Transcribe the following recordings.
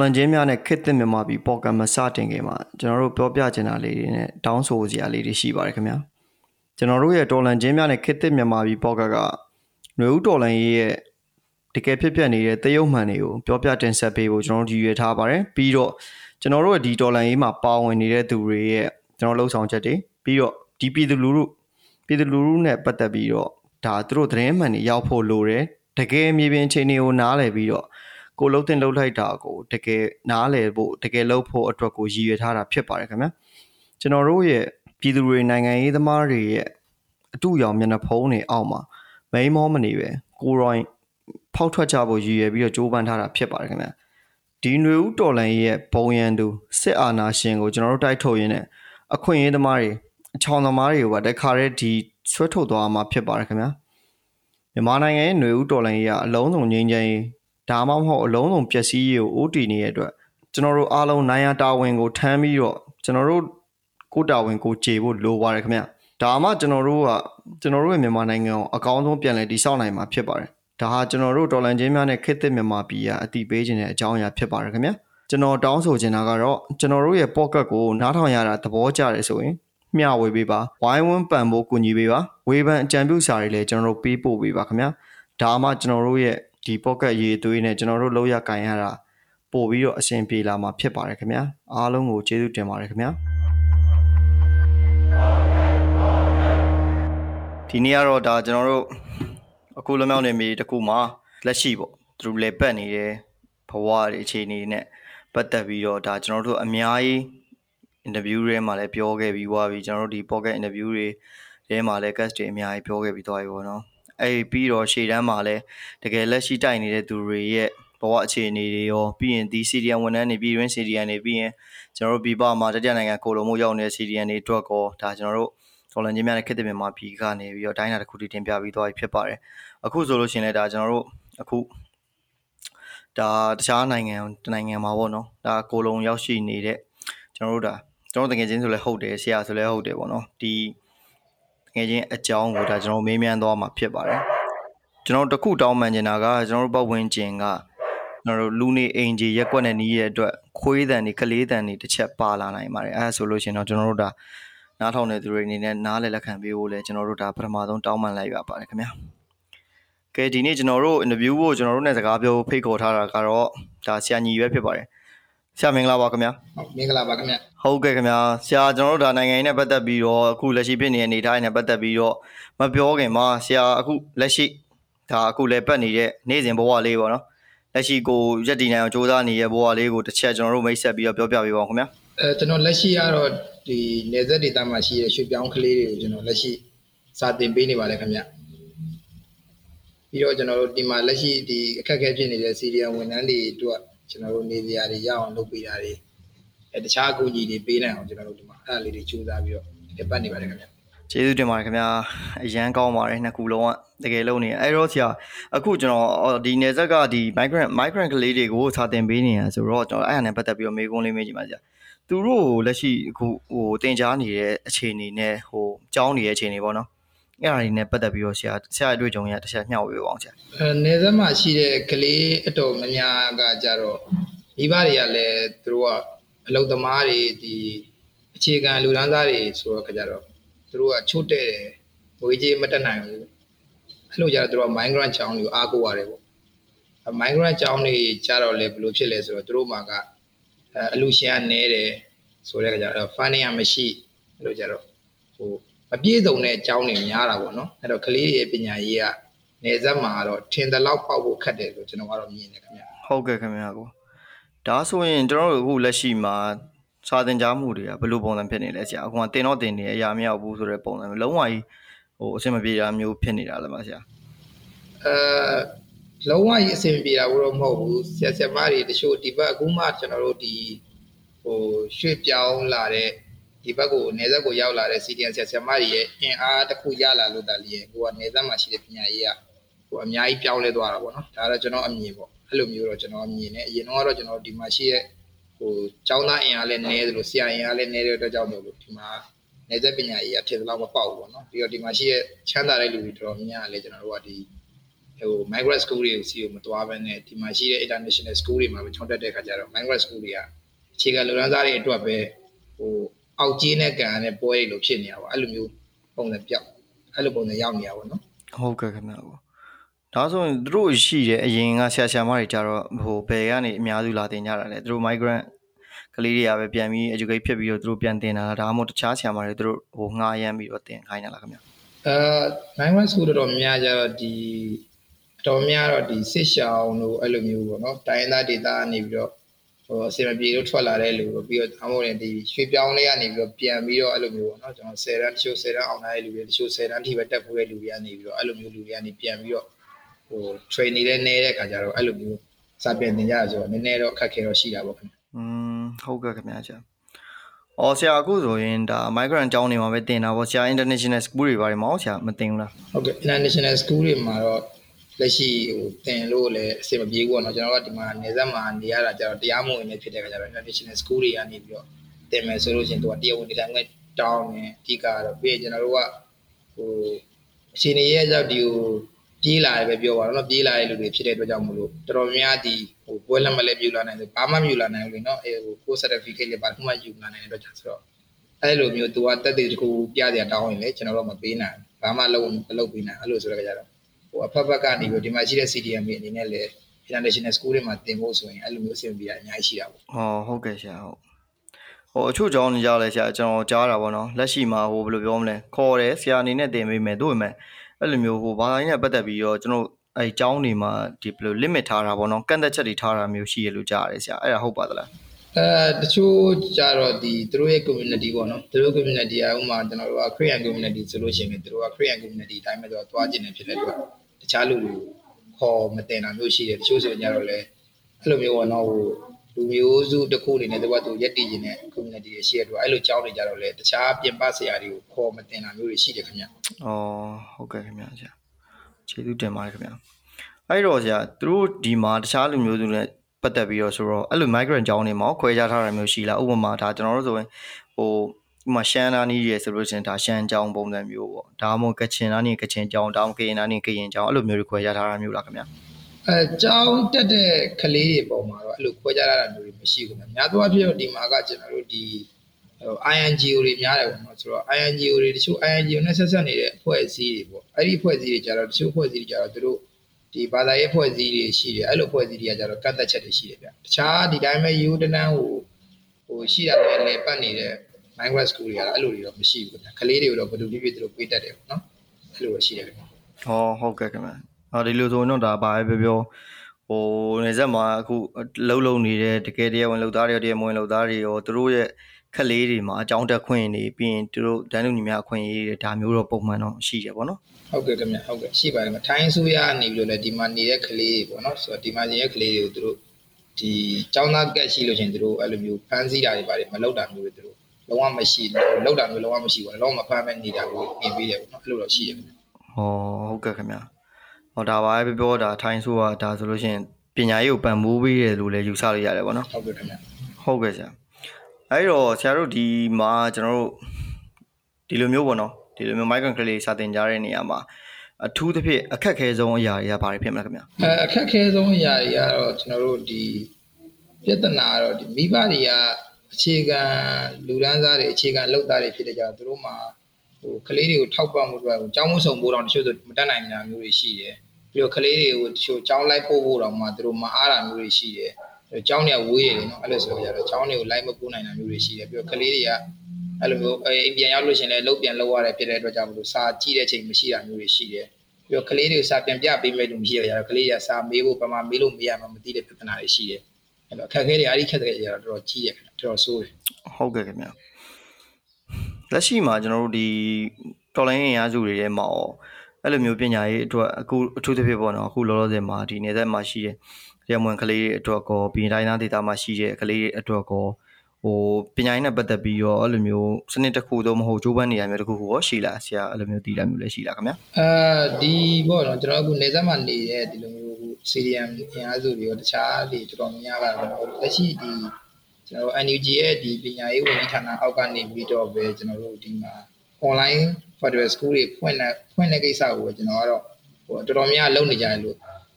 ကျွန်တော်တို့ရဲ့တော်လန်ချင်းများနဲ့ခစ်သစ်မြန်မာပြည်ပေါ်ကမစတင်ခင်မှာကျွန်တော်တို့ပြောပြချင်တာလေးတွေနဲ့တောင်းဆိုစရာလေးတွေရှိပါတယ်ခင်ဗျာကျွန်တော်တို့ရဲ့တော်လန်ချင်းများနဲ့ခစ်သစ်မြန်မာပြည်ပေါ်ကကຫນွေဦးတော်လန်ရေးရဲ့တကယ်ဖြစ်ပျက်နေတဲ့တရုတ်မှန်တွေကိုပြောပြတင်ဆက်ပေးဖို့ကျွန်တော်တို့ရည်ရွယ်ထားပါတယ်ပြီးတော့ကျွန်တော်တို့ရဲ့ဒီတော်လန်ရေးမှာပါဝင်နေတဲ့သူတွေရဲ့ကျွန်တော်လှုပ်ဆောင်ချက်တွေပြီးတော့ဒီပြည်သူလူထုပြည်သူလူထုနဲ့ပတ်သက်ပြီးတော့ဒါသူတို့သတင်းမှန်တွေရောက်ဖို့လိုတယ်တကယ်မြေပြင်အခြေအနေကိုနားလည်ပြီးတော့ ကိုလှုပ်တင်လှုပ်လိုက်တာကိုတကယ်နားလည်ဖို့တကယ်လှုပ်ဖို့အတွက်ကိုရည်ရွယ်ထားတာဖြစ်ပါတယ်ခင်ဗျာကျွန်တော်တို့ရဲ့ပြည်သူတွေနိုင်ငံရေးသမားတွေရဲ့အတူရောင်မျက်နှာဖုံးတွေအောက်မှာမိန်မောမနေပဲကိုရိုင်းဖောက်ထွက်ကြဖို့ရည်ရွယ်ပြီးတော့ကြိုးပမ်းထားတာဖြစ်ပါတယ်ခင်ဗျာဒီຫນွေဦးတော်လန်ရဲ့ဘုံရန်သူစစ်အာဏာရှင်ကိုကျွန်တော်တို့တိုက်ထုတ်ရင်းနဲ့အခွင့်အရေးသမားတွေအချောင်သမားတွေကိုပါတခါတည်းဒီဆွဲထုတ်သွားမှာဖြစ်ပါတယ်ခင်ဗျာမြန်မာနိုင်ငံရဲ့ຫນွေဦးတော်လှန်ရေးကအလုံးစုံငြိမ်းချမ်းရေး ဒါမှမဟုတ်အလုံးစုံပျက်စီးရေးကိုအိုးတီနေတဲ့အတွက်ကျွန်တော်တို့အားလုံးနိုင်ရတာဝန်ကိုထမ်းပြီးတော့ကျွန်တော်တို့ကိုတာဝန်ကိုခြေဖို့လိုပါတယ်ခင်ဗျဒါမှကျွန်တော်တို့ကကျွန်တော်တို့ရဲ့မြန်မာနိုင်ငံကိုအကောင်းဆုံးပြန်လည်တည်ဆောက်နိုင်မှာဖြစ်ပါတယ်ဒါဟာကျွန်တော်တို့တော်လန်ချင်းများနဲ့ခေတ်သစ်မြန်မာပြည်ကအတိပေးခြင်းတဲ့အကြောင်းအရာဖြစ်ပါတယ်ခင်ဗျကျွန်တော်တောင်းဆိုချင်တာကတော့ကျွန်တော်တို့ရဲ့ pocket ကိုနားထောင်ရတာသဘောကျတယ်ဆိုရင်မျှဝေပေးပါဝိုင်းဝန်းပံ့ပိုးကူညီပေးပါဝေဖန်အကြံပြုစာတွေလည်းကျွန်တော်တို့ပေးပို့ပေးပါခင်ဗျာဒါမှကျွန်တော်တို့ရဲ့ ဒီ pocket ရေးသွေးနဲ့ကျွန်တော်တို့လောက်ရကင်ရတာပို့ပြီးတော့အဆင်ပြေလာမှာဖြစ်ပါတယ်ခင်ဗျာအားလုံးကိုကျေးဇူးတင်ပါတယ်ခင်ဗျာဒီနေ့ကတော့ဒါကျွန်တော်တို့အခုလွန်မြောက်နေပြီတခုမှာလက်ရှိပေါ့သူတို့လည်းပတ်နေတဲ့ဘဝတွေအခြေအနေနဲ့ပတ်သက်ပြီးတော့ဒါကျွန်တော်တို့အများကြီး interview တွေမှာလည်းပြောခဲ့ပြီးွားပြီးကျွန်တော်တို့ဒီ pocket interview တွေထဲမှာလည်း guest တွေအများကြီးပြောခဲ့ပြီးသွားပြီပေါ့နော် အဲ့ပြီးတော့ရှေ့တန်းမှာလည်းတကယ်လက်ရှိတိုက်နေတဲ့သူတွေရဲ့ဘဝအခြေအနေတွေရောပြီးရင်ဒီ CDN ဝန်ထမ်းတွေပြီးရင် CDN တွေပြီးရင်ကျွန်တော်တို့ပြည်ပမှာတတိယနိုင်ငံကိုလိုမှုရောက်နေတဲ့ CDN တွေအတွက်ကောဒါကျွန်တော်တို့ဒေါ်လာချင်းများနဲ့ခေတ်သစ်မြန်မာပြည်ကနေပြီးတော့တိုင်းနာတစ်ခုတည်တင်ပြပြီးသွားပြီဖြစ်ပါတယ်အခုဆိုလို့ရှိရင်လည်းဒါကျွန်တော်တို့အခုဒါတခြားနိုင်ငံတနိုင်ငံမှာပေါ့နော်ဒါကိုလုံရောက်ရှိနေတဲ့ကျွန်တော်တို့ဒါကျွန်တော်တကယ်ချင်းဆိုလဲဟုတ်တယ်ဆရာဆိုလဲဟုတ်တယ်ပေါ့နော်ဒီ တကယ်ချင်းအကြောင်းကိုဒါကျွန်တော်မေးမြန်းသွားမှာဖြစ်ပါတယ်ကျွန်တော်တခုတောင်းပန်နေတာကကျွန်တော်တို့ပတ်ဝန်းကျင်ကကျွန်တော်တို့လူနေအိမ်ကြီးရက်ွက်နဲ့နီးရဲ့အတွက်ခွေးတန်တွေကလေးတန်တွေတစ်ချက်ပါလာနိုင်ပါတယ်အဲဒါဆိုလို့ရှိရင်တော့ကျွန်တော်တို့ဒါနားထောင်တဲ့သူတွေအနေနဲ့နားလည်လက်ခံပေးဖို့လဲကျွန်တော်တို့ဒါပထမဆုံးတောင်းပန်လိုက်ရပါတယ်ခင်ဗျာကဲဒီနေ့ကျွန်တော်တို့ interview ကိုကျွန်တော်တို့နဲ့စကားပြောဖိတ်ခေါ်ထားတာကတော့ဒါဆရာညီပဲဖြစ်ပါတယ် ဆရာမင်္ဂလာပါခင်ဗျာဟုတ်မင်္ဂလာပါခင်ဗျာဟုတ်ကဲ့ခင်ဗျာဆရာကျွန်တော်တို့ဒါနိုင်ငံရေးနဲ့ပတ်သက်ပြီးတော့အခုလက်ရှိဖြစ်နေတဲ့အနေအထားနဲ့ပတ်သက်ပြီးတော့မပြောခင်မှာဆရာအခုလက်ရှိဒါအခုလည်းပတ်နေတဲ့နေ့စဉ်ဘဝလေးပေါ့နော်လက်ရှိကိုရက်တည်နိုင်အောင်စူးစမ်းနေတဲ့ဘဝလေးကိုတစ်ချက်ကျွန်တော်တို့မိတ်ဆက်ပြီးတော့ပြောပြပေးပါဦးခင်ဗျာအဲကျွန်တော်လက်ရှိကတော့ဒီနေသက်ဒေတာမှာရှိတဲ့ရွှေပြောင်းကလေးတွေကိုကျွန်တော်လက်ရှိစာသင်ပေးနေပါတယ်ခင်ဗျာပြီးတော့ကျွန်တော်တို့ဒီမှာလက်ရှိဒီအခက်အခဲဖြစ်နေတဲ့စီရီယံဝန်ထမ်းတွေအတွ က်ကျွန်တော်တို့နေစရာတွေရအောင်လုပ်ပေးတာတွေအဲတခြားအကူအညီတွေပေးနိုင်အောင်ကျွန်တော်တို့ဒီမှာအဲ့ဒါလေးတွေကြိုးစားပြီးတော့ပြပတ်နေပါတယ်ခင်ဗျာကျေးဇူးတင်ပါတယ်ခင်ဗျာအရန်ကောင်းပါတယ်နှစ်ခုလုံးကတကယ်လုံးနေအဲ့တော့ဆရာအခုကျွန်တော်ဒီနေဆက်ကဒီ migrant migrant ကလေးတွေကိုစာသင်ပေးနေတာဆိုတော့ကျွန်တော်အဲ့အရာနဲ့ပတ်သက်ပြီးတော့မေးခွန်းလေးမေးချင်ပါဆရာသူတို့လက်ရှိအခုဟိုတင် जा နေတဲ့အခြေအနေနဲ့ဟိုကြောင်းနေတဲ့အခြေအနေပေါ့နော် အဲ့ဒါတွေနဲ့ပတ်သက်ပြီးတော့ဆရာဆရာအတွေ့အကြုံရတစ်ချက်မျှဝေပါအောင်ဆရာအဲနေသက်မှာရှိတဲ့ကလေးအတော်များများကကြတော့မိဘတွေကလည်းသူတို့ကအလုပ်သမားတွေဒီအခြေခံလူတန်းစားတွေဆိုတော့ခကြတော့သူတို့ကချို့တဲ့တယ်ဝေးကြီးမတက်နိုင်ဘူးအဲ့လိုကြတော့သူတို့က migrant ချောင်းတွေကိုအားကိုးရတယ်ပေါ့ migrant ချောင်းတွေကြတော့လေဘယ်လိုဖြစ်လဲဆိုတော့သူတို့မှာကအလူရှင်ကနေတယ်ဆိုတဲ့ခကြတော့ funding မရှိအဲ့လိုကြတော့ဟို မပြည့်စုံတဲ့အကြောင်းတွေများတာပေါ့နော်အဲ့တော့ကလေးရဲ့ပညာရေးကနေဆက်မှာတော့ထင်သလောက်ပေါက်ဖို့ခက်တယ်လို့ကျွန်တော်ကတော့မြင်တယ်ခင်ဗျဟုတ်ကဲ့ခင်ဗျာကိုဒါဆိုရင်ကျွန်တော်တို့အခုလက်ရှိမှာစာသင်ကြားမှုတွေကဘယ်လိုပုံစံဖြစ်နေလဲဆရာအခုကတင်တော့တင်နေအရာမရောက်ဘူးဆိုတဲ့ပုံစံမျိုးလုံးဝကြီးဟိုအဆင်မပြေတာမျိုးဖြစ်နေတာလားမဆရာအဲလုံးဝကြီးအဆင်ပြေတာတော့မဟုတ်ဘူးဆရာဆရာမတွေတချို့ဒီဘက်အခုမှကျွန်တော်တို့ဒီဟိုရွှေ့ပြောင်းလာတဲ့ ဒီဘက်ကိုနေဆက်ကိုရောက်လာတဲ့ CDN ဆရာဆရာမတွေရဲ့အင်အားတစ်ခုရလာလို့တာလေဟိုကနေဆက်မှာရှိတဲ့ပညာရေးကဟိုအများကြီးပြောင်းလဲသွားတာပေါ့နော်ဒါတော့ကျွန်တော်အမြင်ပေါ့အဲ့လိုမျိုးတော့ကျွန်တော်အမြင်နဲ့အရင်တော့ကျွန်တော်ဒီမှာရှိတဲ့ဟိုကျောင်းသားအင်အားလည်းနည်းသလိုဆရာအင်အားလည်းနည်းတဲ့အတွက်ကြောင့်မို့လို့ဒီမှာနေဆက်ပညာရေးကထင်သလောက်မပေါက်ဘူးပေါ့နော်ပြီးတော့ဒီမှာရှိတဲ့ချမ်းသာတဲ့လူတွေတော်တော်များများလည်းကျွန်တော်တို့ကဒီဟို migrant school တွေကိုစီကိုမတွားဘဲနဲ့ဒီမှာရှိတဲ့ international school တွေမှာပဲချောင်းတက်တဲ့ခါကျတော့ migrant school တွေကအခြေခံလူရန်သားတွေအတွက်ပဲဟို အောက်ကြီးနဲ့ကန်နဲ့ပွဲတွေလို့ဖြစ်နေတာပေါ့အဲ့လိုမျိုးပုံစံပြောက်အဲ့လိုပုံစံရောက်နေတာပေါ့နော်ဟုတ်ကဲ့ခင်ဗျာပေါ့ဒါဆိုရင်သူတို့ရှိတယ်အရင်ကဆရာဆရာမတွေကြတော့ဟိုဘယ်ကနေအများစုလာတင်ကြတာလဲသူတို့ migrant ကလေးတွေကပဲပြန်ပြီး educate ဖြစ်ပြီးတော့သူတို့ပြန်တင်တာလားဒါမှမဟုတ်တခြားဆရာမတွေသူတို့ဟိုငှားရမ်းပြီးတော့တင်ခိုင်းတာလားခင်ဗျာအဲနိုင်ဝမ်စကူတော်တော်များကြတော့ဒီတော်များတော့ဒီစစ်ရှောင်းတို့အဲ့လိုမျိုးပေါ့နော်တိုင်းသားဒေသကနေပြီးတော့ ဟိုအစီအပြေတို့ထွက်လာတဲ့လူတို့ပြီးတော့အမို့ရင်ဒီရွှေပြောင်းလေးကနေပြီးတော့ပြန်ပြီးတော့အဲ့လိုမျိုးပေါ့နော်ကျွန်တော်10တန်းတချို့10တန်းအောင်လာတဲ့လူတွေတချို့10တန်းထိပဲတက်ဖို့တဲ့လူတွေကနေပြီးတော့အဲ့လိုမျိုးလူတွေကနေပြန်ပြီးတော့ဟို training လေးနေတဲ့ခါကျတော့အဲ့လိုမျိုးစာပြန်တင်ကြရဆိုတော့နည်းနည်းတော့အခက်ခဲတော့ရှိတာပေါ့ခင်ဗျอืมဟုတ်ကဲ့ခင်ဗျာကျ။အော်ဆရာအခုဆိုရင်ဒါ migrant အကြောင်းနေမှာပဲတင်တာပေါ့ဆရာ international school တွေပါတယ်မဟုတ်ဆရာမတင်ဘူးလား။ဟုတ်ကဲ့ international school တွေမှာတော့ လက်ရှိဟိုတင်လို့လည်းအဆင်မပြေဘူးပေါ့နော်ကျွန်တော်တို့ကဒီမှာနေဆက်မှာနေရတာကျတော့တရားမဝင်နေဖြစ်တဲ့ခါကျတော့ international school တွေကနေပြီးတော့တင်မယ်ဆိုလို့ရှိရင်သူကတရားဝင်နေထိုင်ခွင့်တောင်းတယ်အဓိကတော့ပြီးရင်ကျွန်တော်တို့ကဟိုအချိန်ကြီးရဲ့ကြောက်ဒီကိုပြေးလာတယ်ပဲပြောပါတော့နော်ပြေးလာတဲ့လူတွေဖြစ်တဲ့အတွက်ကြောင့်မလို့တော်တော်များဒီဟိုပွဲလက်မလဲပြူလာနိုင်တယ်ဘာမှမယူလာနိုင်ဘူးလေနော်အဲဟိုကို certificate လေးဘာမှယူလာနိုင်တဲ့အတွက်ကြောင့်ဆိုတော့အဲ့လိုမျိုးသူကတက်တဲ့တကူပြစရာတောင်းရင်လေကျွန်တော်တို့မပေးနိုင်ဘာမှလုံးမလုပ်ပေးနိုင်အဲ့လိုဆိုတော့ကြတော့ ဟိုအဖက်ဖက်ကနေပြီးဒီမှာရှိတဲ့ CDM တွေအနေနဲ့လည်း international school တွေမှာတင်ဖို့ဆိုရင်အဲ့လိုမျိုးအဆင်ပြေတာအများကြီးရှိတာပေါ့ဟောဟုတ်ကဲ့ဆရာဟုတ်ဟိုအချို့ကြောင်းနေကြလဲဆရာကျွန်တော်ကြားတာပေါ့နော်လက်ရှိမှာဟိုဘယ်လိုပြောမလဲခေါ်တယ်ဆရာအနေနဲ့တင်ပေးမယ်တို့ပေမဲ့အဲ့လိုမျိုးဟိုဘာသာရေးနဲ့ပတ်သက်ပြီးတော့ကျွန်တော်အဲအကြောင်းတွေမှာဒီဘယ်လို limit ထားတာပေါ့နော်ကန့်သက်ချက်တွေထားတာမျိုးရှိရလို့ကြားရတယ်ဆရာအဲ့ဒါဟုတ်ပါသလားအဲတချို့ကြတော့ဒီသူတို့ရဲ့ community ပေါ့နော်သူတို့ community အဥမာကျွန်တော်တို့က Korean community ဆိုလို့ရှိရင်သူတို့က Korean community အတိုင်းပဲတော့သွားကျင်နေဖြစ်တဲ့အတွက်တ ခြားလူတွေခေါ်မတင်တာမျိုးရှိတယ်တချို့ဆိုရင်ကြတော့လေအဲ့လိုမျိုးပေါ့နော်ဟိုလူမျိုးစုတစ်ခုအနေနဲ့သူကသူရက်တည်ခြင်းနဲ့ community တွေရှိရတော့အဲ့လိုကြောင်းနေကြတော့လေတခြားပြင်ပဆရာတွေကိုခေါ်မတင်တာမျိုးတွေရှိတယ်ခင်ဗျ။အော်ဟုတ်ကဲ့ခင်ဗျာဆရာ။ကျေးဇူးတင်ပါတယ်ခင်ဗျာ။အဲ့တော့ဆရာသူတို့ဒီမှာတခြားလူမျိုးစုနဲ့ပတ်သက်ပြီးတော့ဆိုတော့အဲ့လို migrant ကြောင်းနေမှာခွဲခြားထားတာမျိုးရှိလားဥပမာဒါကျွန်တော်တို့ဆိုရင်ဟို ဒီမှာရှမ်းနာနီးရယ်ဆိုလို့ရှိရင်ဒါရှမ်းကြောင်းပုံစံမျိုးပေါ့ဒါမှမဟုတ်ကချင်နာနီးကချင်ကြောင်းဒါမှမဟုတ်ကရင်နာနီးကရင်ကြောင်းအဲ့လိုမျိုးတွေခွဲခြားထားတာမျိုးလားခင်ဗျာ။အဲကြောင်းတက်တဲ့ကလေးတွေပုံမှာတော့အဲ့လိုခွဲခြားရတာမျိုးတွေမရှိဘူး။များသောအားဖြင့်ဒီမှာကကျွန်တော်တို့ဒီဟို INGO တွေများတယ်ပေါ့နော်ဆိုတော့ INGO တွေတချို့ INGO နဲ့ဆက်ဆက်နေတဲ့အဖွဲ့အစည်းတွေပေါ့အဲ့ဒီအဖွဲ့အစည်းတွေကြတော့တချို့အဖွဲ့အစည်းတွေကြတော့သူတို့ဒီဘာသာရေးအဖွဲ့အစည်းတွေရှိတယ်အဲ့လိုအဖွဲ့အစည်းတွေကကြတော့ကတ်သက်ချက်တွေရှိတယ်ဗျတခြားဒီတိုင်းပဲယူတနန်းဟိုဟိုရှိတာလည်းလေပတ်နေတဲ့ migrant school တွေကတော့အဲ့လိုတွေတော့မရှိဘူးဗျကလေးတွေကိုတော့ဘယ်လိုဖြစ်ဖြစ်သူတို့ပေးတတ်တယ်ပေါ့နော်အဲ့လိုရှိတယ်ဗျဟောဟုတ်ကဲ့ခင်ဗျအော်ဒီလိုဆိုရင်တော့ဒါဘာပဲပြောပြောဟိုနေဆက်မှာအခုလှုပ်လှုပ်နေတဲ့တကယ်တရားဝင်လှုပ်သားတွေတရားမဝင်လှုပ်သားတွေရောသူတို့ရဲ့ခက်လေးတွေမှာအကြောင်းတက်ခွင့်နေပြီးရင်သူတို့ဒန်းလူညီမအခွင့်အရေးတွေဒါမျိုးတော့ပုံမှန်တော့ရှိတယ်ပေါ့နော်ဟုတ်ကဲ့ခင်ဗျဟုတ်ကဲ့ရှိပါတယ်ထိုင်းဆိုရနေပြီးတော့လည်းဒီမှာနေတဲ့ကလေးတွေပေါ့နော်ဆိုတော့ဒီမှာနေတဲ့ကလေးတွေကိုသူတို့ဒီကျောင်းသားကက်ရှိလို့ရှင်သူတို့အဲ့လိုမျိုးဖမ်းဆီးတာတွေပါတယ်မလုပ်တာမျိုးတွေသူတို့ လုံးဝမရှိလောက်တာမျိုးလုံးဝမရှိဘူးလုံးဝမဖမ်းမဲ့နေတာကိုပြင်ပေးတယ်ပေါ့နော်အဲ့လိုတော့ရှိတယ်ခင်ဗျဟောဟုတ်ကဲ့ခင်ဗျဟောဒါပါပဲပြောတာထိုင်းဆိုကဒါဆိုလို့ရှိရင်ပညာရေးကိုပံ့ပိုးပေးတယ်လို့လည်းယူဆလို့ရတယ်ပေါ့နော်ဟုတ်ကဲ့ခင်ဗျဟုတ်ကဲ့ဆရာအဲ့တော့ဆရာတို့ဒီမှာကျွန်တော်တို့ဒီလိုမျိုးပေါ့နော်ဒီလိုမျိုး migrant ကလေးစာသင်ကြားတဲ့နေရာမှာအထူးသဖြင့်အခက်ခဲဆုံးအရာတွေကဘာတွေဖြစ်မလဲခင်ဗျအဲအခက်ခဲဆုံးအရာတွေကတော့ကျွန်တော်တို့ဒီပြဿနာကတော့ဒီမိဘတွေက အခြေခံလူဒန်းစားတွေအခြေခံလောက်သားတွေဖြစ်တဲ့ကြောင့်သူတို့မှာဟိုကလေးတွေကိုထောက်ပံ့မှုအတွက်ကျောင်းမဆောင်ဖို့တော့တချို့ဆိုမတတ်နိုင်တာမျိုးတွေရှိတယ်ပြီးတော့ကလေးတွေကိုတချို့ကျောင်းလိုက်ပို့ဖို့တော့မှသူတို့မအားတာမျိုးတွေရှိတယ်ကျောင်းတွေကဝေးရတယ်နော်အဲ့လိုဆိုကြတော့ကျောင်းတွေကိုလိုက်မပို့နိုင်တာမျိုးတွေရှိတယ်ပြီးတော့ကလေးတွေကအဲ့လိုမျိုးအိမ်ပြန်ရောက်လို့ရှင်လည်းလုတ်ပြန်လောက်ရတယ်ဖြစ်တဲ့အတွက်ကြောင့်မလို့စာကြည့်တဲ့ချိန်မရှိတာမျိုးတွေရှိတယ်ပြီးတော့ကလေးတွေကိုစာပြန်ပြပေးမဲ့လူမရှိရကြတော့ကလေးတွေကစာမေးဖို့ပမာမေးလို့မရမှမသိတဲ့ပြဿနာတွေရှိတယ် အဲ့တော့အခက်အခဲတွေအဲ့ဒီခက်တဲ့ကြတော့တော်တော်ကြီးရခင်တော်တော်ဆိုးတယ်ဟုတ်ကဲ့ခင်ဗျာလက်ရှိမှာကျွန်တော်တို့ဒီတော်လိုင်းရင်အားစုတွေထဲမှာအဲ့လိုမျိုးပညာရေးအတွက်အခုအထူးသဖြင့်ပေါ့နော်အခုလောလောဆယ်မှာဒီနေသက်မှာရှိတဲ့ရမွန်ကလေးတွေအတွက်ကောပြည်တိုင်းသားဒေသမှာရှိတဲ့ကလေးတွေအတွက်ကောဟိုပညာရေးနဲ့ပတ်သက်ပြီးတော့အဲ့လိုမျိုးစနစ်တစ်ခုသို့မဟုတ်ကြိုးပမ်းနေရမျိုးတစ်ခုကိုရောရှိလားဆရာအဲ့လိုမျိုးတည်လာမျိုးလည်းရှိလားခင်ဗျာအဲဒီပေါ့နော်ကျွန်တော်အခုနေသက်မှာနေတဲ့ဒီလိုမျိုး CDM အင်အားစုတွေရောတခြားတွေတော်တော်များများကတော့လက်ရှိဒီကျွန်တော်တို့ NUG ရဲ့ဒီပညာရေးဝန်ကြီးဌာနအောက်ကနေပြီးတော့ပဲကျွန်တော်တို့ဒီမှာ online federal school တွေဖွင့်တဲ့ဖွင့်တဲ့ကိစ္စကိုကျွန်တော်ကတော့ဟဟိုတော်တော်များလုံနေကြတယ်လို့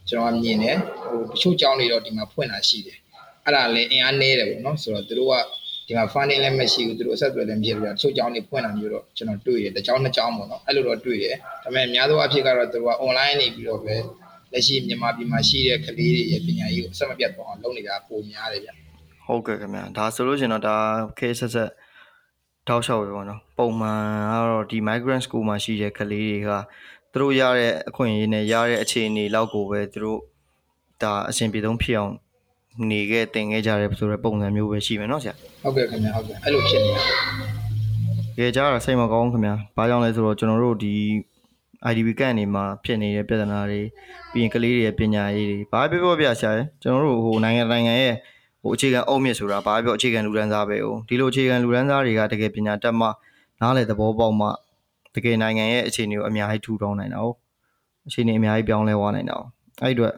ကျွန်တော်ကမြင်တယ်ဟိုတချို့ကြောင်းတွေတော့ဒီမှာဖွင့်တာရှိတယ်အဲ့ဒါလည်းအင်အားနည်းတယ်ပေါ့နော်ဆိုတော့သူတို့ကဒီမှာ funding လည်းမရှိဘူးသူတို့အဆက်အသွယ်လည်းမရှိဘူးတချို့ကြောင်းတွေဖွင့်တာမျိုးတော့ကျွန်တော်တွေ့ရတယ်တစ်ကြောင်းနှစ်ကြောင်းပေါ့နော်အဲ့လိုတော့တွေ့တယ်ဒါပေမဲ့အများသောအားဖြင့်ကတော့သူတို့က online နေပြီးတော့ပဲ လက်ရှိမြန်မာပြည်မှာရှိတဲ့ကလေးတွေရဲ့ပညာရေးကိုအဆက်မပြတ်သွားအောင်လုပ်နေတာပုံများတယ်ဗျဟုတ်ကဲ့ခင်ဗျာဒါဆိုလို့ရှင်တော့ဒါခေဆက်ဆက်တောက်လျှောက်ပဲပေါ့နော်ပုံမှန်ကတော့ဒီ migrant school မှာရှိတဲ့ကလေးတွေကသူတို့ရတဲ့အခွင့်အရေးနဲ့ရတဲ့အခြေအနေလောက်ကိုပဲသူတို့ဒါအဆင်ပြေဆုံးဖြစ်အောင်နေခဲ့တင်ခဲ့ကြတယ်ဆိုတဲ့ပုံစံမျိုးပဲရှိမယ်နော်ဆရာဟုတ်ကဲ့ခင်ဗျာဟုတ်ကဲ့အဲ့လိုဖြစ်နေတာကြကြတာစိတ်မကောင်းခင်ဗျာဘာကြောင့်လဲဆိုတော့ကျွန်တော်တို့ဒီ IDB ကန်နေမှာဖြစ်နေတဲ့ပြဿနာတွေပြီးရင်ကလေးတွေရဲ့ပညာရေးတွေဘာပြောပြောပြဆရာရယ်ကျွန်တော်တို့ဟိုနိုင်ငံနိုင်ငံရဲ့ဟိုအခြေခံအုတ်မြစ်ဆိုတာဘာပြောအခြေခံလူဒန်းစားပဲဟုတ်ဒီလိုအခြေခံလူဒန်းစားတွေကတကယ်ပညာတတ်မှနားလေသဘောပေါက်မှတကယ်နိုင်ငံရဲ့အခြေအနေကိုအများကြီးထူထောင်နိုင်တာဟုတ်အခြေအနေအများကြီးပြောင်းလဲသွားနိုင်တာဟုတ်အဲ့အတွက်